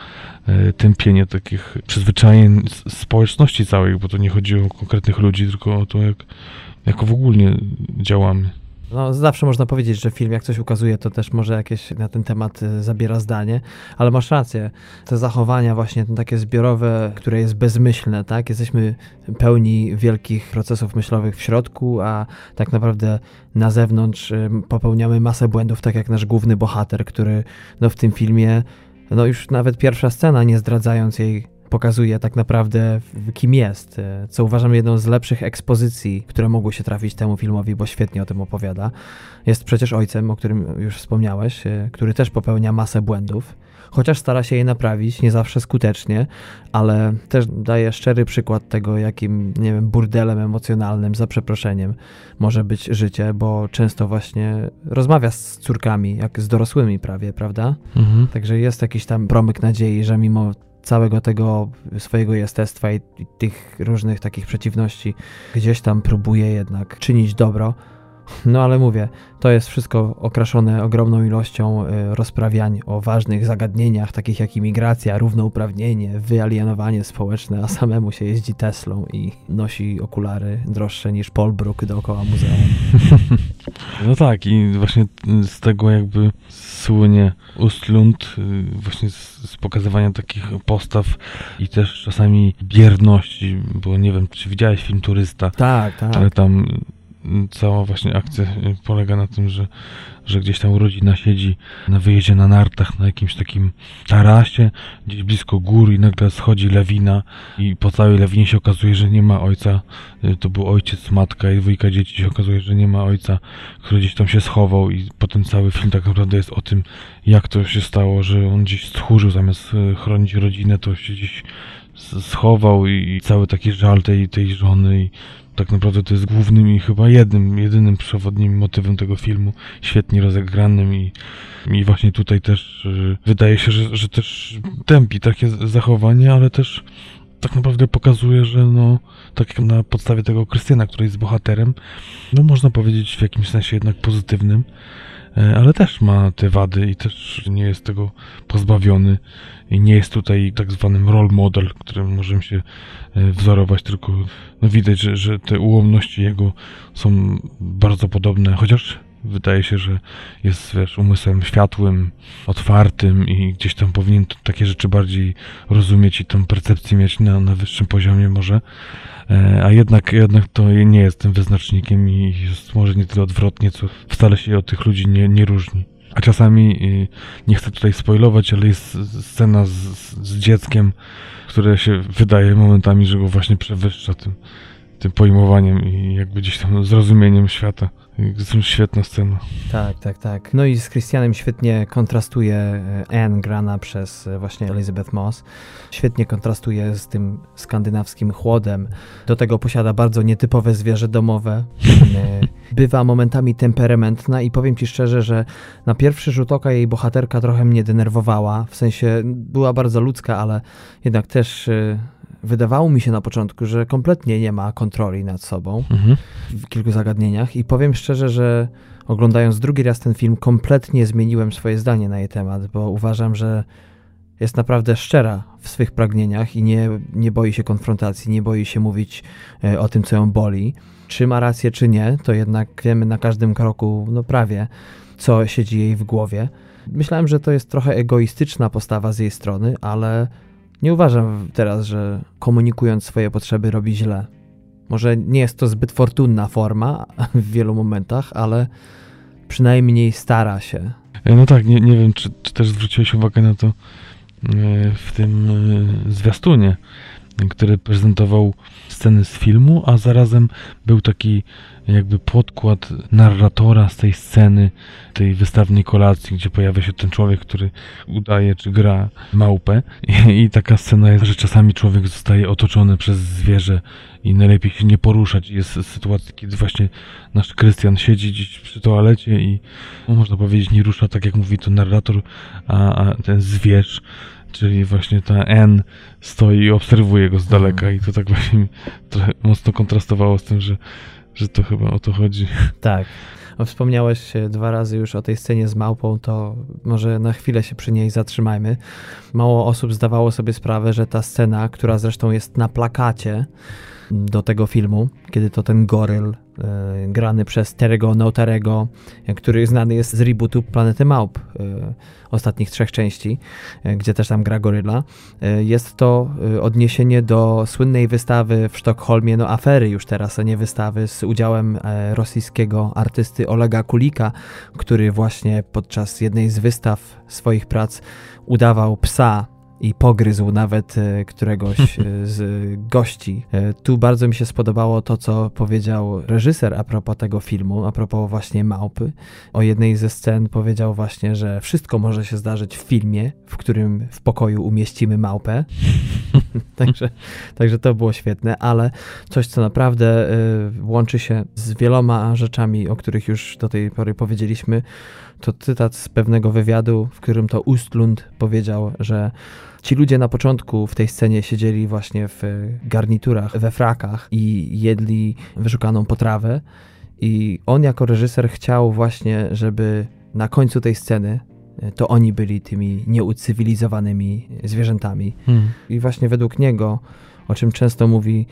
e, tępienie takich przyzwyczajeń społeczności całej, bo to nie chodzi o konkretnych ludzi, tylko o to, jak, jak w ogóle działamy. No, zawsze można powiedzieć, że film jak coś ukazuje, to też może jakieś na ten temat y, zabiera zdanie, ale masz rację. Te zachowania właśnie takie zbiorowe, które jest bezmyślne, tak? Jesteśmy pełni wielkich procesów myślowych w środku, a tak naprawdę na zewnątrz y, popełniamy masę błędów, tak jak nasz główny bohater, który no, w tym filmie, no już nawet pierwsza scena, nie zdradzając jej pokazuje tak naprawdę kim jest, e, co uważam jedną z lepszych ekspozycji, które mogły się trafić temu filmowi, bo świetnie o tym opowiada. Jest przecież ojcem, o którym już wspomniałeś, e, który też popełnia masę błędów, chociaż stara się je naprawić, nie zawsze skutecznie, ale też daje szczery przykład tego, jakim, nie wiem, burdelem emocjonalnym, za przeproszeniem, może być życie, bo często właśnie rozmawia z córkami, jak z dorosłymi prawie, prawda? Mhm. Także jest jakiś tam promyk nadziei, że mimo całego tego swojego jestestwa i, tych różnych takich przeciwności gdzieś tam próbuje jednak czynić dobro. No ale mówię, to jest wszystko okraszone ogromną ilością y, rozprawiań o ważnych zagadnieniach, takich jak imigracja, równouprawnienie, wyalienowanie społeczne, a samemu się jeździ Teslą i nosi okulary droższe niż Paul Brook dookoła muzeum. No tak, i właśnie z tego jakby słynie Ustlund, y, właśnie z, z pokazywania takich postaw i też czasami bierności, bo nie wiem, czy widziałeś film Turysta. Tak, tak. Ale tam cała właśnie akcja polega na tym, że, że gdzieś tam rodzina siedzi na wyjeździe na nartach na jakimś takim tarasie, gdzieś blisko gór i nagle schodzi lawina i po całej lawinie się okazuje, że nie ma ojca. To był ojciec, matka i dwójka dzieci się okazuje, że nie ma ojca, który gdzieś tam się schował i potem cały film tak naprawdę jest o tym, jak to się stało, że on gdzieś stchórzył zamiast e, chronić rodzinę, to się gdzieś schował i cały taki żal tej, tej żony i tak naprawdę to jest głównym i chyba jednym, jedynym przewodnim motywem tego filmu, świetnie rozegranym i, i właśnie tutaj też y, wydaje się, że, że też tępi takie zachowanie, ale też tak naprawdę pokazuje, że no, tak jak na podstawie tego Krystyna, który jest bohaterem, no można powiedzieć w jakimś sensie jednak pozytywnym, ale też ma te wady i też nie jest tego pozbawiony i nie jest tutaj tak zwanym role model, którym możemy się e, wzorować, tylko no widać, że, że te ułomności jego są bardzo podobne, chociaż wydaje się, że jest wiesz, umysłem światłym, otwartym i gdzieś tam powinien takie rzeczy bardziej rozumieć i tą percepcję mieć na, na wyższym poziomie może, E, a jednak, jednak to nie jest tym wyznacznikiem i jest może nie tyle odwrotnie, co wcale się od tych ludzi nie, nie różni. A czasami, y, nie chcę tutaj spoilować, ale jest scena z, z dzieckiem, które się wydaje momentami, że go właśnie przewyższa tym, tym pojmowaniem i jakby gdzieś tam zrozumieniem świata. Świetna scena. Tak, tak, tak. No i z Christianem świetnie kontrastuje e, Anne grana przez e, właśnie Elizabeth Moss. Świetnie kontrastuje z tym skandynawskim chłodem. Do tego posiada bardzo nietypowe zwierzę domowe. E, bywa momentami temperamentna i powiem ci szczerze, że na pierwszy rzut oka jej bohaterka trochę mnie denerwowała. W sensie była bardzo ludzka, ale jednak też wydawało mi się na początku, że kompletnie nie ma kontroli nad sobą mhm. w kilku zagadnieniach i powiem szczerze, że oglądając drugi raz ten film kompletnie zmieniłem swoje zdanie na jej temat, bo uważam, że jest naprawdę szczera w swych pragnieniach i nie, nie boi się konfrontacji, nie boi się mówić e, o tym, co ją boli. Czy ma rację, czy nie, to jednak wiemy na każdym kroku, no prawie, co siedzi jej w głowie. Myślałem, że to jest trochę egoistyczna postawa z jej strony, ale nie uważam teraz, że komunikując swoje potrzeby robi źle. Może nie jest to zbyt fortunna forma w wielu momentach, ale przynajmniej stara się. E, no tak, nie, nie wiem, czy, czy też zwróciłeś uwagę na to e, w tym e, zwiastunie, który prezentował sceny z filmu, a zarazem był taki jakby podkład narratora z tej sceny, tej wystawnej kolacji, gdzie pojawia się ten człowiek, który udaje czy gra małpę. I, I, taka scena jest, że czasami człowiek zostaje otoczony przez zwierzę i najlepiej się nie poruszać. Jest sytuacja, kiedy właśnie nasz Krystian siedzi gdzieś przy toalecie i no, można powiedzieć nie rusza tak jak mówi to narrator, a, a ten zwierz czyli właśnie ta N stoi i obserwuje go z daleka i to tak właśnie trochę mocno kontrastowało z tym, że że to chyba o to chodzi. Tak. O, wspomniałeś dwa razy już o tej scenie z małpą, to może na chwilę się przy niej zatrzymajmy. Mało osób zdawało sobie sprawę, że ta scena, która zresztą jest na plakacie do tego filmu, kiedy to ten goryl e, grany przez Terego Notarego, który znany jest z rebootu Planety Małp, e, ostatnich trzech części, e, gdzie też tam gra goryla. E, jest to e, odniesienie do słynnej wystawy w Sztokholmie, no afery już teraz, a nie wystawy, z udziałem rosyjskiego artysty Olega Kulika, który właśnie podczas jednej z wystaw swoich prac udawał psa i pogryzł nawet e, któregoś e, z gości. E, tu bardzo mi się spodobało to, co powiedział reżyser a propos tego filmu, a propos właśnie małpy. O jednej ze scen powiedział właśnie, że wszystko może się zdarzyć w filmie, w którym w pokoju umieścimy małpę. także, także to było świetne, ale coś, co naprawdę łączy się z wieloma rzeczami, o których już do tej pory powiedzieliśmy, to cytat z pewnego wywiadu, w którym to Ustlund powiedział, że Ci ludzie na początku w tej scenie siedzieli właśnie w garniturach, we frakach i jedli wyszukaną potrawę. I on jako reżyser chciał właśnie, żeby na końcu tej sceny e, to oni byli tymi nieucywilizowanymi zwierzętami. Hmm. I właśnie według niego, o czym często mówi,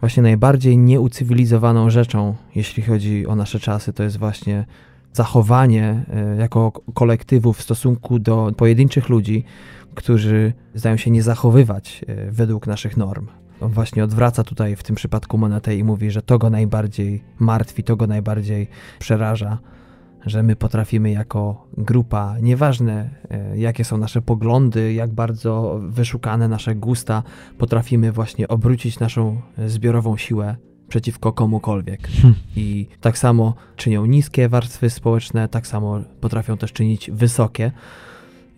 właśnie najbardziej nieucywilizowaną rzeczą, jeśli chodzi o nasze czasy, to jest właśnie zachowanie e, jako kolektywu w stosunku do pojedynczych ludzi, którzy zdają się nie zachowywać e, według naszych norm. On właśnie odwraca tutaj w tym przypadku monetę i mówi, że to go najbardziej martwi, to go najbardziej przeraża, że my potrafimy jako grupa, nieważne e, jakie są nasze poglądy, jak bardzo wyszukane nasze gusta, potrafimy właśnie obrócić naszą zbiorową siłę przeciwko komukolwiek. Hmm. I tak samo czynią niskie warstwy społeczne, tak samo potrafią też czynić wysokie.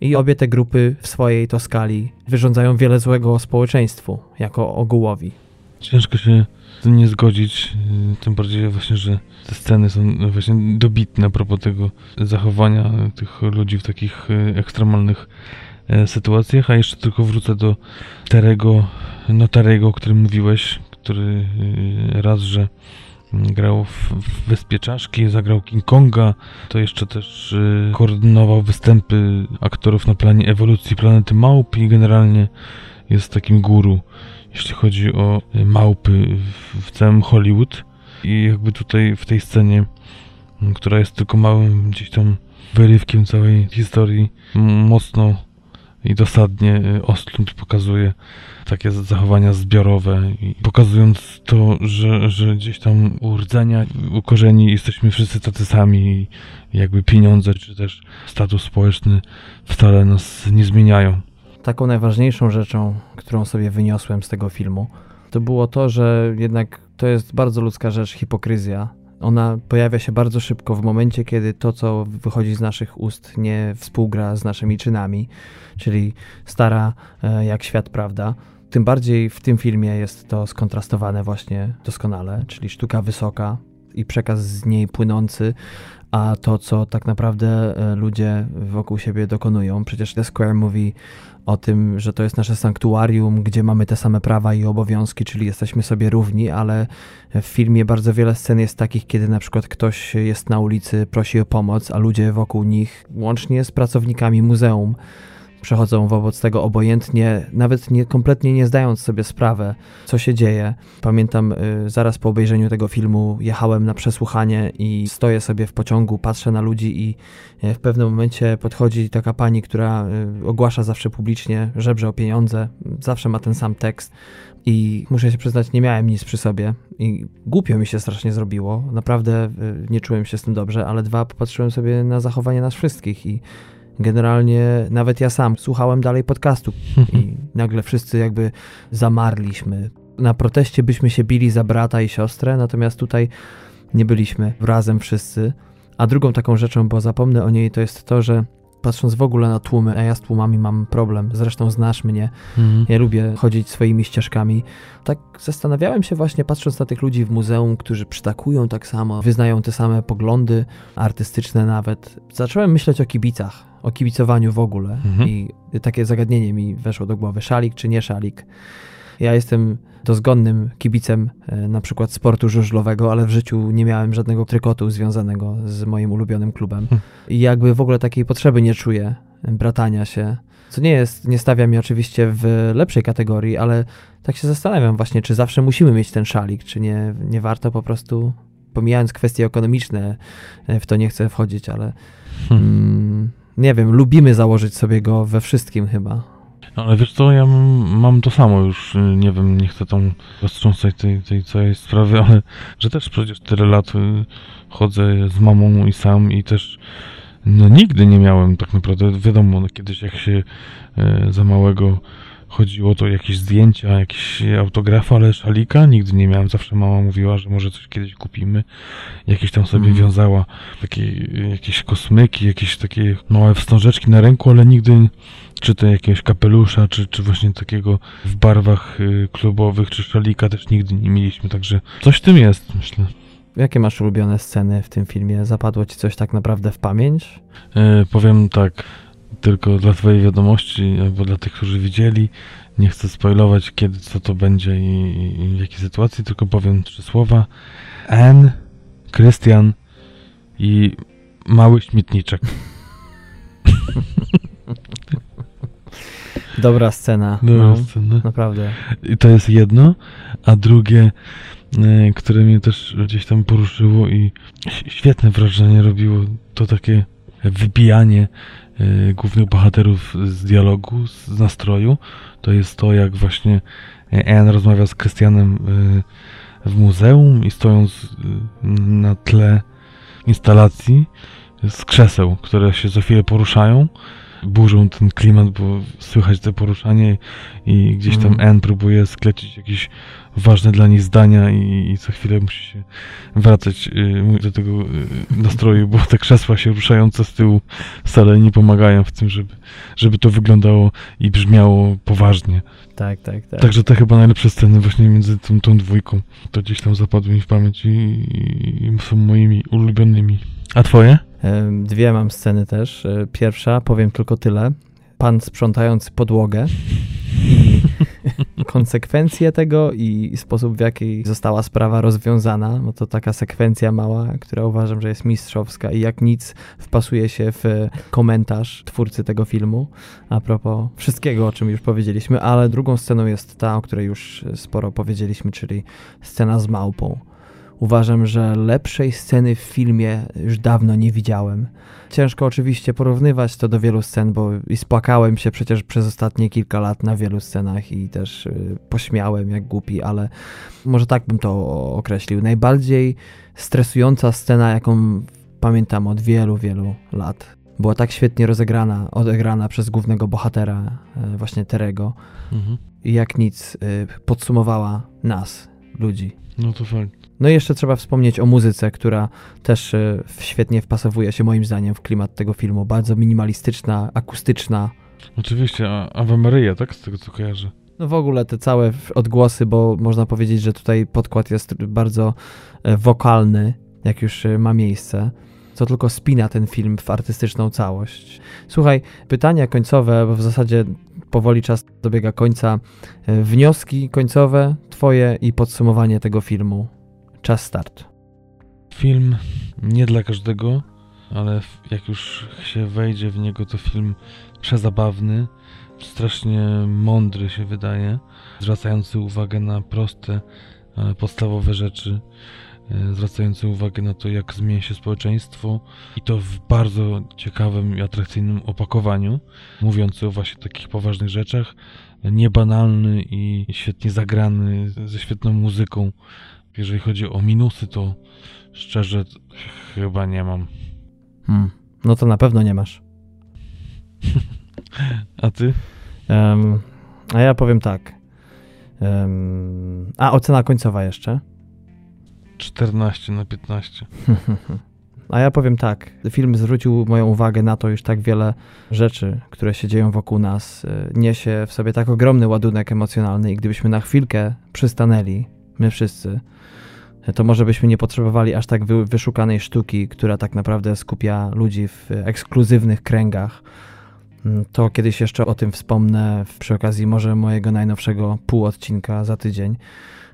I obie te grupy w swojej to skali wyrządzają wiele złego społeczeństwu, jako ogółowi. Ciężko się z tym nie zgodzić, y, tym bardziej właśnie, że te sceny są właśnie dobitne a propos tego zachowania tych ludzi w takich y, ekstremalnych e, sytuacjach, a jeszcze tylko wrócę do Terego, no Terego, o którym mówiłeś, który y, raz, że grał w, w Wyspie Czaszki, zagrał King Konga, to jeszcze też y, koordynował występy aktorów na planie ewolucji planety małp i generalnie jest takim guru, jeśli chodzi o y, małpy w, w całym Hollywood. I jakby tutaj w tej scenie, która jest tylko małym gdzieś tam wyrywkiem całej historii, mocno i dosadnie y, Ostlund pokazuje takie zachowania zbiorowe pokazując to, że, że gdzieś tam u rdzenia, u korzeni jesteśmy wszyscy tacy sami i jakby pieniądze czy też status społeczny wcale nas nie zmieniają. Taką najważniejszą rzeczą, którą sobie wyniosłem z tego filmu, to było to, że jednak to jest bardzo ludzka rzecz, hipokryzja. Ona pojawia się bardzo szybko w momencie, kiedy to, co wychodzi z naszych ust, nie współgra z naszymi czynami, czyli stara e, jak świat prawda. Tym bardziej w tym filmie jest to skontrastowane właśnie doskonale, czyli sztuka wysoka i przekaz z niej płynący, a to, co tak naprawdę e, ludzie wokół siebie dokonują. Przecież The Square mówi o tym, że to jest nasze sanktuarium, gdzie mamy te same prawa i obowiązki, czyli jesteśmy sobie równi, ale w filmie bardzo wiele scen jest takich, kiedy na przykład ktoś jest na ulicy, prosi o pomoc, a ludzie wokół nich, łącznie z pracownikami muzeum, przechodzą wobec tego obojętnie, nawet nie, kompletnie nie zdając sobie sprawy, co się dzieje. Pamiętam, y, zaraz po obejrzeniu tego filmu jechałem na przesłuchanie i stoję sobie w pociągu, patrzę na ludzi i y, w pewnym momencie podchodzi taka pani, która y, ogłasza zawsze publicznie, żebrze o pieniądze, zawsze ma ten sam tekst. I muszę się przyznać, nie miałem nic przy sobie i głupio mi się strasznie zrobiło. Naprawdę nie czułem się z tym dobrze, ale dwa, popatrzyłem sobie na zachowanie nas wszystkich i generalnie nawet ja sam słuchałem dalej podcastu i nagle wszyscy jakby zamarliśmy. Na proteście byśmy się bili za brata i siostrę, natomiast tutaj nie byliśmy razem wszyscy. A drugą taką rzeczą, bo zapomnę o niej, to jest to, że patrząc w ogóle na tłumy, a ja z tłumami mam problem, zresztą znasz mnie, mhm. ja lubię chodzić swoimi ścieżkami, tak zastanawiałem się właśnie patrząc na tych ludzi w muzeum, którzy przytakują tak samo, wyznają te same poglądy artystyczne nawet. Zacząłem myśleć o kibicach, o kibicowaniu w ogóle mhm. i takie zagadnienie mi weszło do głowy, szalik czy nie szalik. Ja jestem dozgonnym kibicem e, na przykład sportu żużlowego, ale w życiu nie miałem żadnego trykotu związanego z moim ulubionym klubem. Hmm. I jakby w ogóle takiej potrzeby nie czuję bratania się. Co nie jest, nie stawia mnie oczywiście w lepszej kategorii, ale tak się zastanawiam właśnie, czy zawsze musimy mieć ten szalik, czy nie, nie warto po prostu, pomijając kwestie ekonomiczne, e, w to nie chcę wchodzić, ale hmm. mm, nie wiem, lubimy założyć sobie go we wszystkim chyba. Ale wiesz co, ja mam to samo już, y, nie wiem, nie chcę tam roztrząsać tej, tej całej sprawy, ale że też przecież tyle lat y, chodzę z mamą i sam i też no nigdy nie miałem tak naprawdę, wiadomo, no, kiedyś jak się e, za małego chodziło to jakieś zdjęcia, jakieś autografy, ale szalika nigdy nie miałem. Zawsze mama mówiła, że może coś kiedyś kupimy. Jakieś tam sobie mm. wiązała takie jakieś kosmyki, jakieś takie małe wstążeczki na ręku, ale nigdy czy to jakiegoś kapelusza, czy, czy właśnie takiego w barwach y, klubowych, czy szalika też nigdy nie mieliśmy, także coś w tym jest, myślę. Jakie masz ulubione sceny w tym filmie? Zapadło ci coś tak naprawdę w pamięć? E, powiem tak, tylko dla twojej wiadomości, albo dla tych, którzy widzieli, nie chcę spoilować kiedy, co to będzie i, i w jakiej sytuacji, tylko powiem trzy słowa. N, Krystian i mały śmietniczek. Dobra scena. Dobra no, scena. Naprawdę. I to jest jedno, a drugie, e, które mnie też gdzieś tam poruszyło i świetne wrażenie robiło, to takie wybijanie głównych bohaterów z dialogu, z nastroju. To jest to, jak właśnie Anne rozmawia z Krystianem e, w muzeum i stojąc na tle instalacji z krzeseł, które się za chwilę poruszają, burzą ten klimat, bo słychać te poruszanie i gdzieś tam mm. N próbuje sklecić jakieś ważne dla niej zdania i, i co chwilę musi się wracać y, do tego y, nastroju, bo te krzesła się ruszające z tyłu wcale nie pomagają w tym, żeby, żeby to wyglądało i brzmiało poważnie. Tak, tak, tak. Także te chyba najlepsze sceny właśnie między tą, tą dwójką, to gdzieś tam zapadły mi w pamięć i, i są moimi ulubionymi. A twoje? Dwie mam sceny też. E, pierwsza, powiem tylko tyle. Pan sprzątający podłogę i konsekwencje tego i sposób, w jaki została sprawa rozwiązana. No to taka sekwencja mała, która uważam, że jest mistrzowska i jak nic wpasuje się w komentarz twórcy tego filmu a propos wszystkiego, o czym już powiedzieliśmy, ale drugą sceną jest ta, o której już sporo powiedzieliśmy, czyli scena z małpą Uważam, że lepszej sceny w filmie już dawno nie widziałem. Ciężko oczywiście porównywać to do wielu scen, bo i spłakałem się przecież przez ostatnie kilka lat na wielu scenach i też y, pośmiałem jak głupi, ale może tak bym to określił. Najbardziej stresująca scena, jaką pamiętam od wielu, wielu lat. Była tak świetnie rozegrana, odegrana przez głównego bohatera, y, właśnie Terego. Mhm. I jak nic y, podsumowała nas, ludzi. No to fakt. No i jeszcze trzeba wspomnieć o muzyce, która też e, świetnie wpasowuje się moim zdaniem w klimat tego filmu. Bardzo minimalistyczna, akustyczna. Oczywiście, a Ave Maria, tak? Z tego co kojarzę. No w ogóle te całe odgłosy, bo można powiedzieć, że tutaj podkład jest bardzo e, wokalny, jak już e, ma miejsce co tylko spina ten film w artystyczną całość. Słuchaj, pytania końcowe, bo w zasadzie powoli czas dobiega końca. Wnioski końcowe, twoje i podsumowanie tego filmu. Czas start. Film nie dla każdego, ale jak już się wejdzie w niego, to film przezabawny, strasznie mądry się wydaje, zwracający uwagę na proste, podstawowe rzeczy, e, zwracający uwagę na to, jak zmienia się społeczeństwo i to w bardzo ciekawym i atrakcyjnym opakowaniu, mówiący o właśnie takich poważnych rzeczach, niebanalny i świetnie zagrany, ze świetną muzyką, jeżeli chodzi o minusy, to szczerze chyba nie mam. Hmm. No to na pewno nie masz. a ty? Um, a ja powiem tak. Um, a ocena końcowa jeszcze? 14 na 15. A ja powiem tak, film zwrócił moją uwagę na to, iż tak wiele rzeczy, które się dzieją wokół nas, e, niesie w sobie tak ogromny ładunek emocjonalny i gdybyśmy na chwilkę przystanęli, my wszyscy, to może byśmy nie potrzebowali aż tak wyszukanej sztuki, która tak naprawdę skupia ludzi w ekskluzywnych kręgach. Mm, to kiedyś jeszcze o tym wspomnę przy okazji może mojego najnowszego półodcinka za tydzień,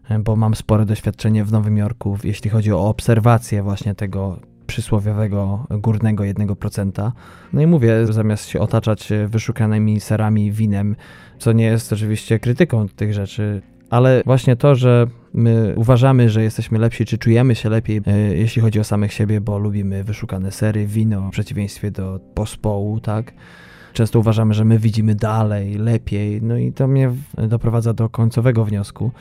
e, bo mam spore doświadczenie w Nowym Jorku, jeśli chodzi o obserwację właśnie tego przysłowiowego górnego 1%. No i mówię, zamiast się otaczać wyszukanymi serami, winem, co nie jest oczywiście krytyką tych rzeczy, ale właśnie to, że my uważamy, że jesteśmy lepsi, czy czujemy się lepiej, e, jeśli chodzi o samych siebie, bo lubimy wyszukane sery, wino, w przeciwieństwie do pospołu, tak? Często uważamy, że my widzimy dalej, lepiej, no i to mnie doprowadza do końcowego wniosku.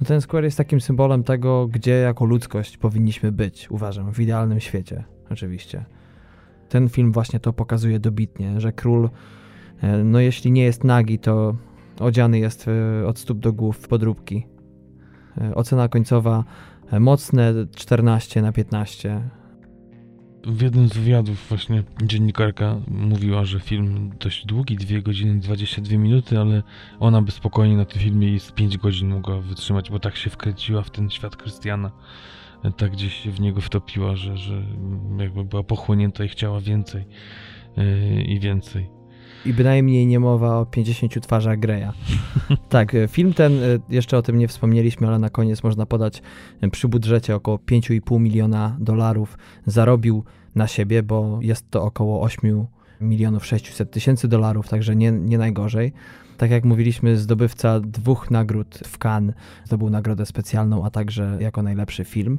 No ten Square jest takim symbolem tego, gdzie jako ludzkość powinniśmy być, uważam, w idealnym świecie, oczywiście. Ten film właśnie to pokazuje dobitnie, że król, e, no jeśli nie jest nagi, to odziany jest e, od stóp do głów w podróbki. E, ocena końcowa e, mocne 14 na 15. W jednym z wywiadów właśnie dziennikarka mówiła, że film dość długi, 2 godziny 22 minuty, ale ona by spokojnie na tym filmie z 5 godzin mogła wytrzymać, bo tak się wkręciła w ten świat Krystiana, tak gdzieś się w niego wtopiła, że, że jakby była pochłonięta i chciała więcej i więcej i bynajmniej nie mowa o 50 twarzach Greya. tak, e, film ten, e, jeszcze o tym nie wspomnieliśmy, ale na koniec można podać, e, przy budżecie około 5,5 miliona dolarów zarobił na siebie, bo jest to około 8 milionów 600 tysięcy dolarów, także nie, nie najgorzej. Tak jak mówiliśmy, zdobywca dwóch nagród w Cannes zdobył nagrodę specjalną, a także jako najlepszy film.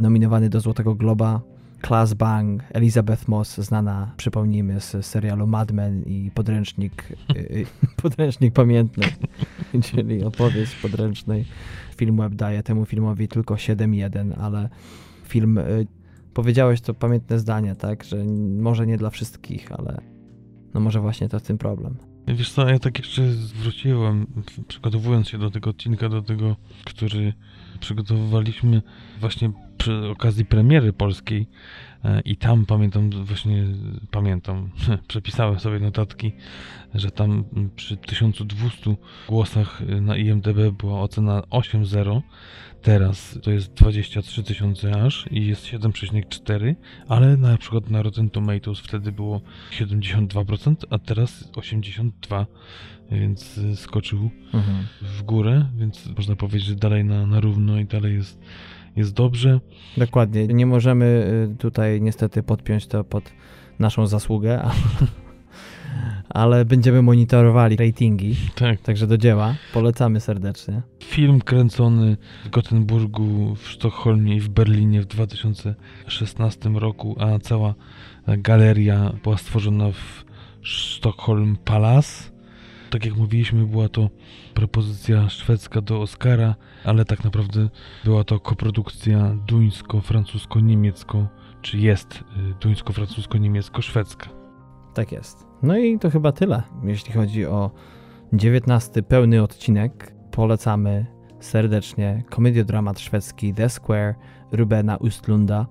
Nominowany do Złotego Globa Class Bang, Elizabeth Moss, znana, przypomnijmy, z serialu Mad Men i podręcznik, y, y, podręcznik pamiętny, czyli opowieść podręcznej. Film web daje temu filmowi tylko 7.1, ale film, y, powiedziałeś to pamiętne zdanie, tak, że może nie dla wszystkich, ale no może właśnie to w tym problem. Wiesz co, ja tak jeszcze zwróciłem, przygotowując się do tego odcinka, do tego, który przygotowywaliśmy właśnie przy okazji premiery polskiej e, i tam pamiętam, właśnie pamiętam, przepisałem sobie notatki, że tam przy 1200 głosach na IMDB była ocena 8.0, teraz to jest 23 tysiące aż i jest 7,4, ale na przykład na Rotten Tomatoes wtedy było 72%, a teraz 82%, więc skoczył mhm. w górę, więc można powiedzieć, że dalej na, na równo i dalej jest jest dobrze. Dokładnie. Nie możemy y, tutaj niestety podpiąć to pod naszą zasługę, ale będziemy monitorowali ratingi, Tak. także do dzieła. Polecamy serdecznie. Film kręcony w Gotenburgu, w Sztokholmie i w Berlinie w 2016 roku, a cała galeria była stworzona w Stockholm Palace. Tak jak mówiliśmy, była to propozycja szwedzka do Oscara, ale tak naprawdę była to koprodukcja duńsko-francusko-niemiecko, czy jest y, duńsko-francusko-niemiecko-szwedzka. Tak jest. No i to chyba tyle, jeśli chodzi o 19 pełny odcinek. Polecamy serdecznie komediodramat szwedzki The Square Rubena Ustlunda.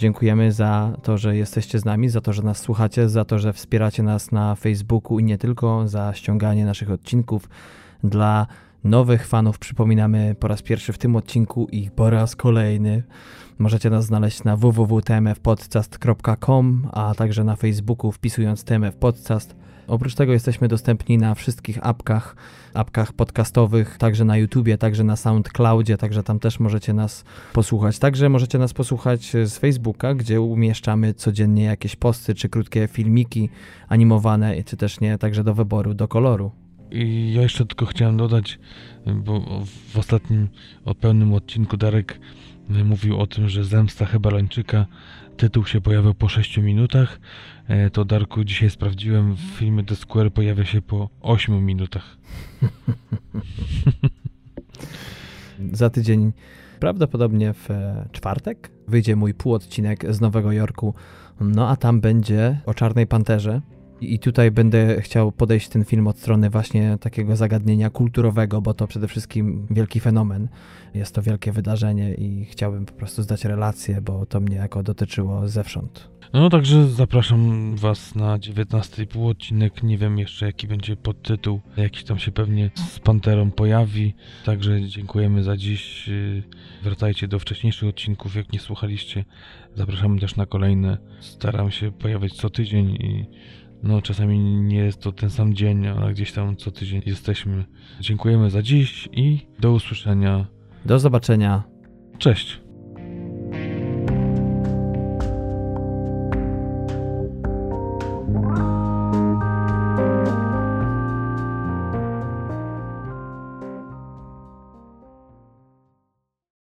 Dziękujemy za to, że jesteście z nami, za to, że nas słuchacie, za to, że wspieracie nas na Facebooku i nie tylko, za ściąganie naszych odcinków. Dla nowych fanów przypominamy po raz pierwszy w tym odcinku i po raz kolejny. Możecie nas znaleźć na www.tmfpodcast.com, a także na Facebooku wpisując TMF Podcast. Oprócz tego jesteśmy dostępni na wszystkich apkach, apkach podcastowych, także na YouTubie, także na SoundCloudzie, także tam też możecie nas posłuchać. Także możecie nas posłuchać z Facebooka, gdzie umieszczamy codziennie jakieś posty czy krótkie filmiki animowane, czy też nie, także do wyboru, do koloru. I ja jeszcze tylko chciałem dodać, bo w ostatnim o pełnym odcinku Darek mówił o tym, że Zemsta Hebalańczyka tytuł się pojawił po 6 minutach. E, To Darku dzisiaj sprawdziłem, w filmie The Square pojawia się po 8 minutach. Za tydzień, prawdopodobnie w e, czwartek, wyjdzie mój półodcinek z Nowego Jorku. No a tam będzie o Czarnej Panterze. I tutaj będę chciał podejść ten film od strony właśnie takiego zagadnienia kulturowego, bo to przede wszystkim wielki fenomen. Jest to wielkie wydarzenie i chciałbym po prostu zdać relację, bo to mnie jako dotyczyło zewsząd. No także zapraszam Was na 19 półodcinek. Nie wiem jeszcze jaki będzie podtytuł. Jakiś tam się pewnie z Panterą pojawi. Także dziękujemy za dziś. Wracajcie do wcześniejszych odcinków, jak nie słuchaliście. Zapraszamy też na kolejne. Staram się pojawiać co tydzień i no czasami nie jest to ten sam dzień, ale gdzieś tam co tydzień jesteśmy. Dziękujemy za dziś i do usłyszenia. Do zobaczenia. Cześć!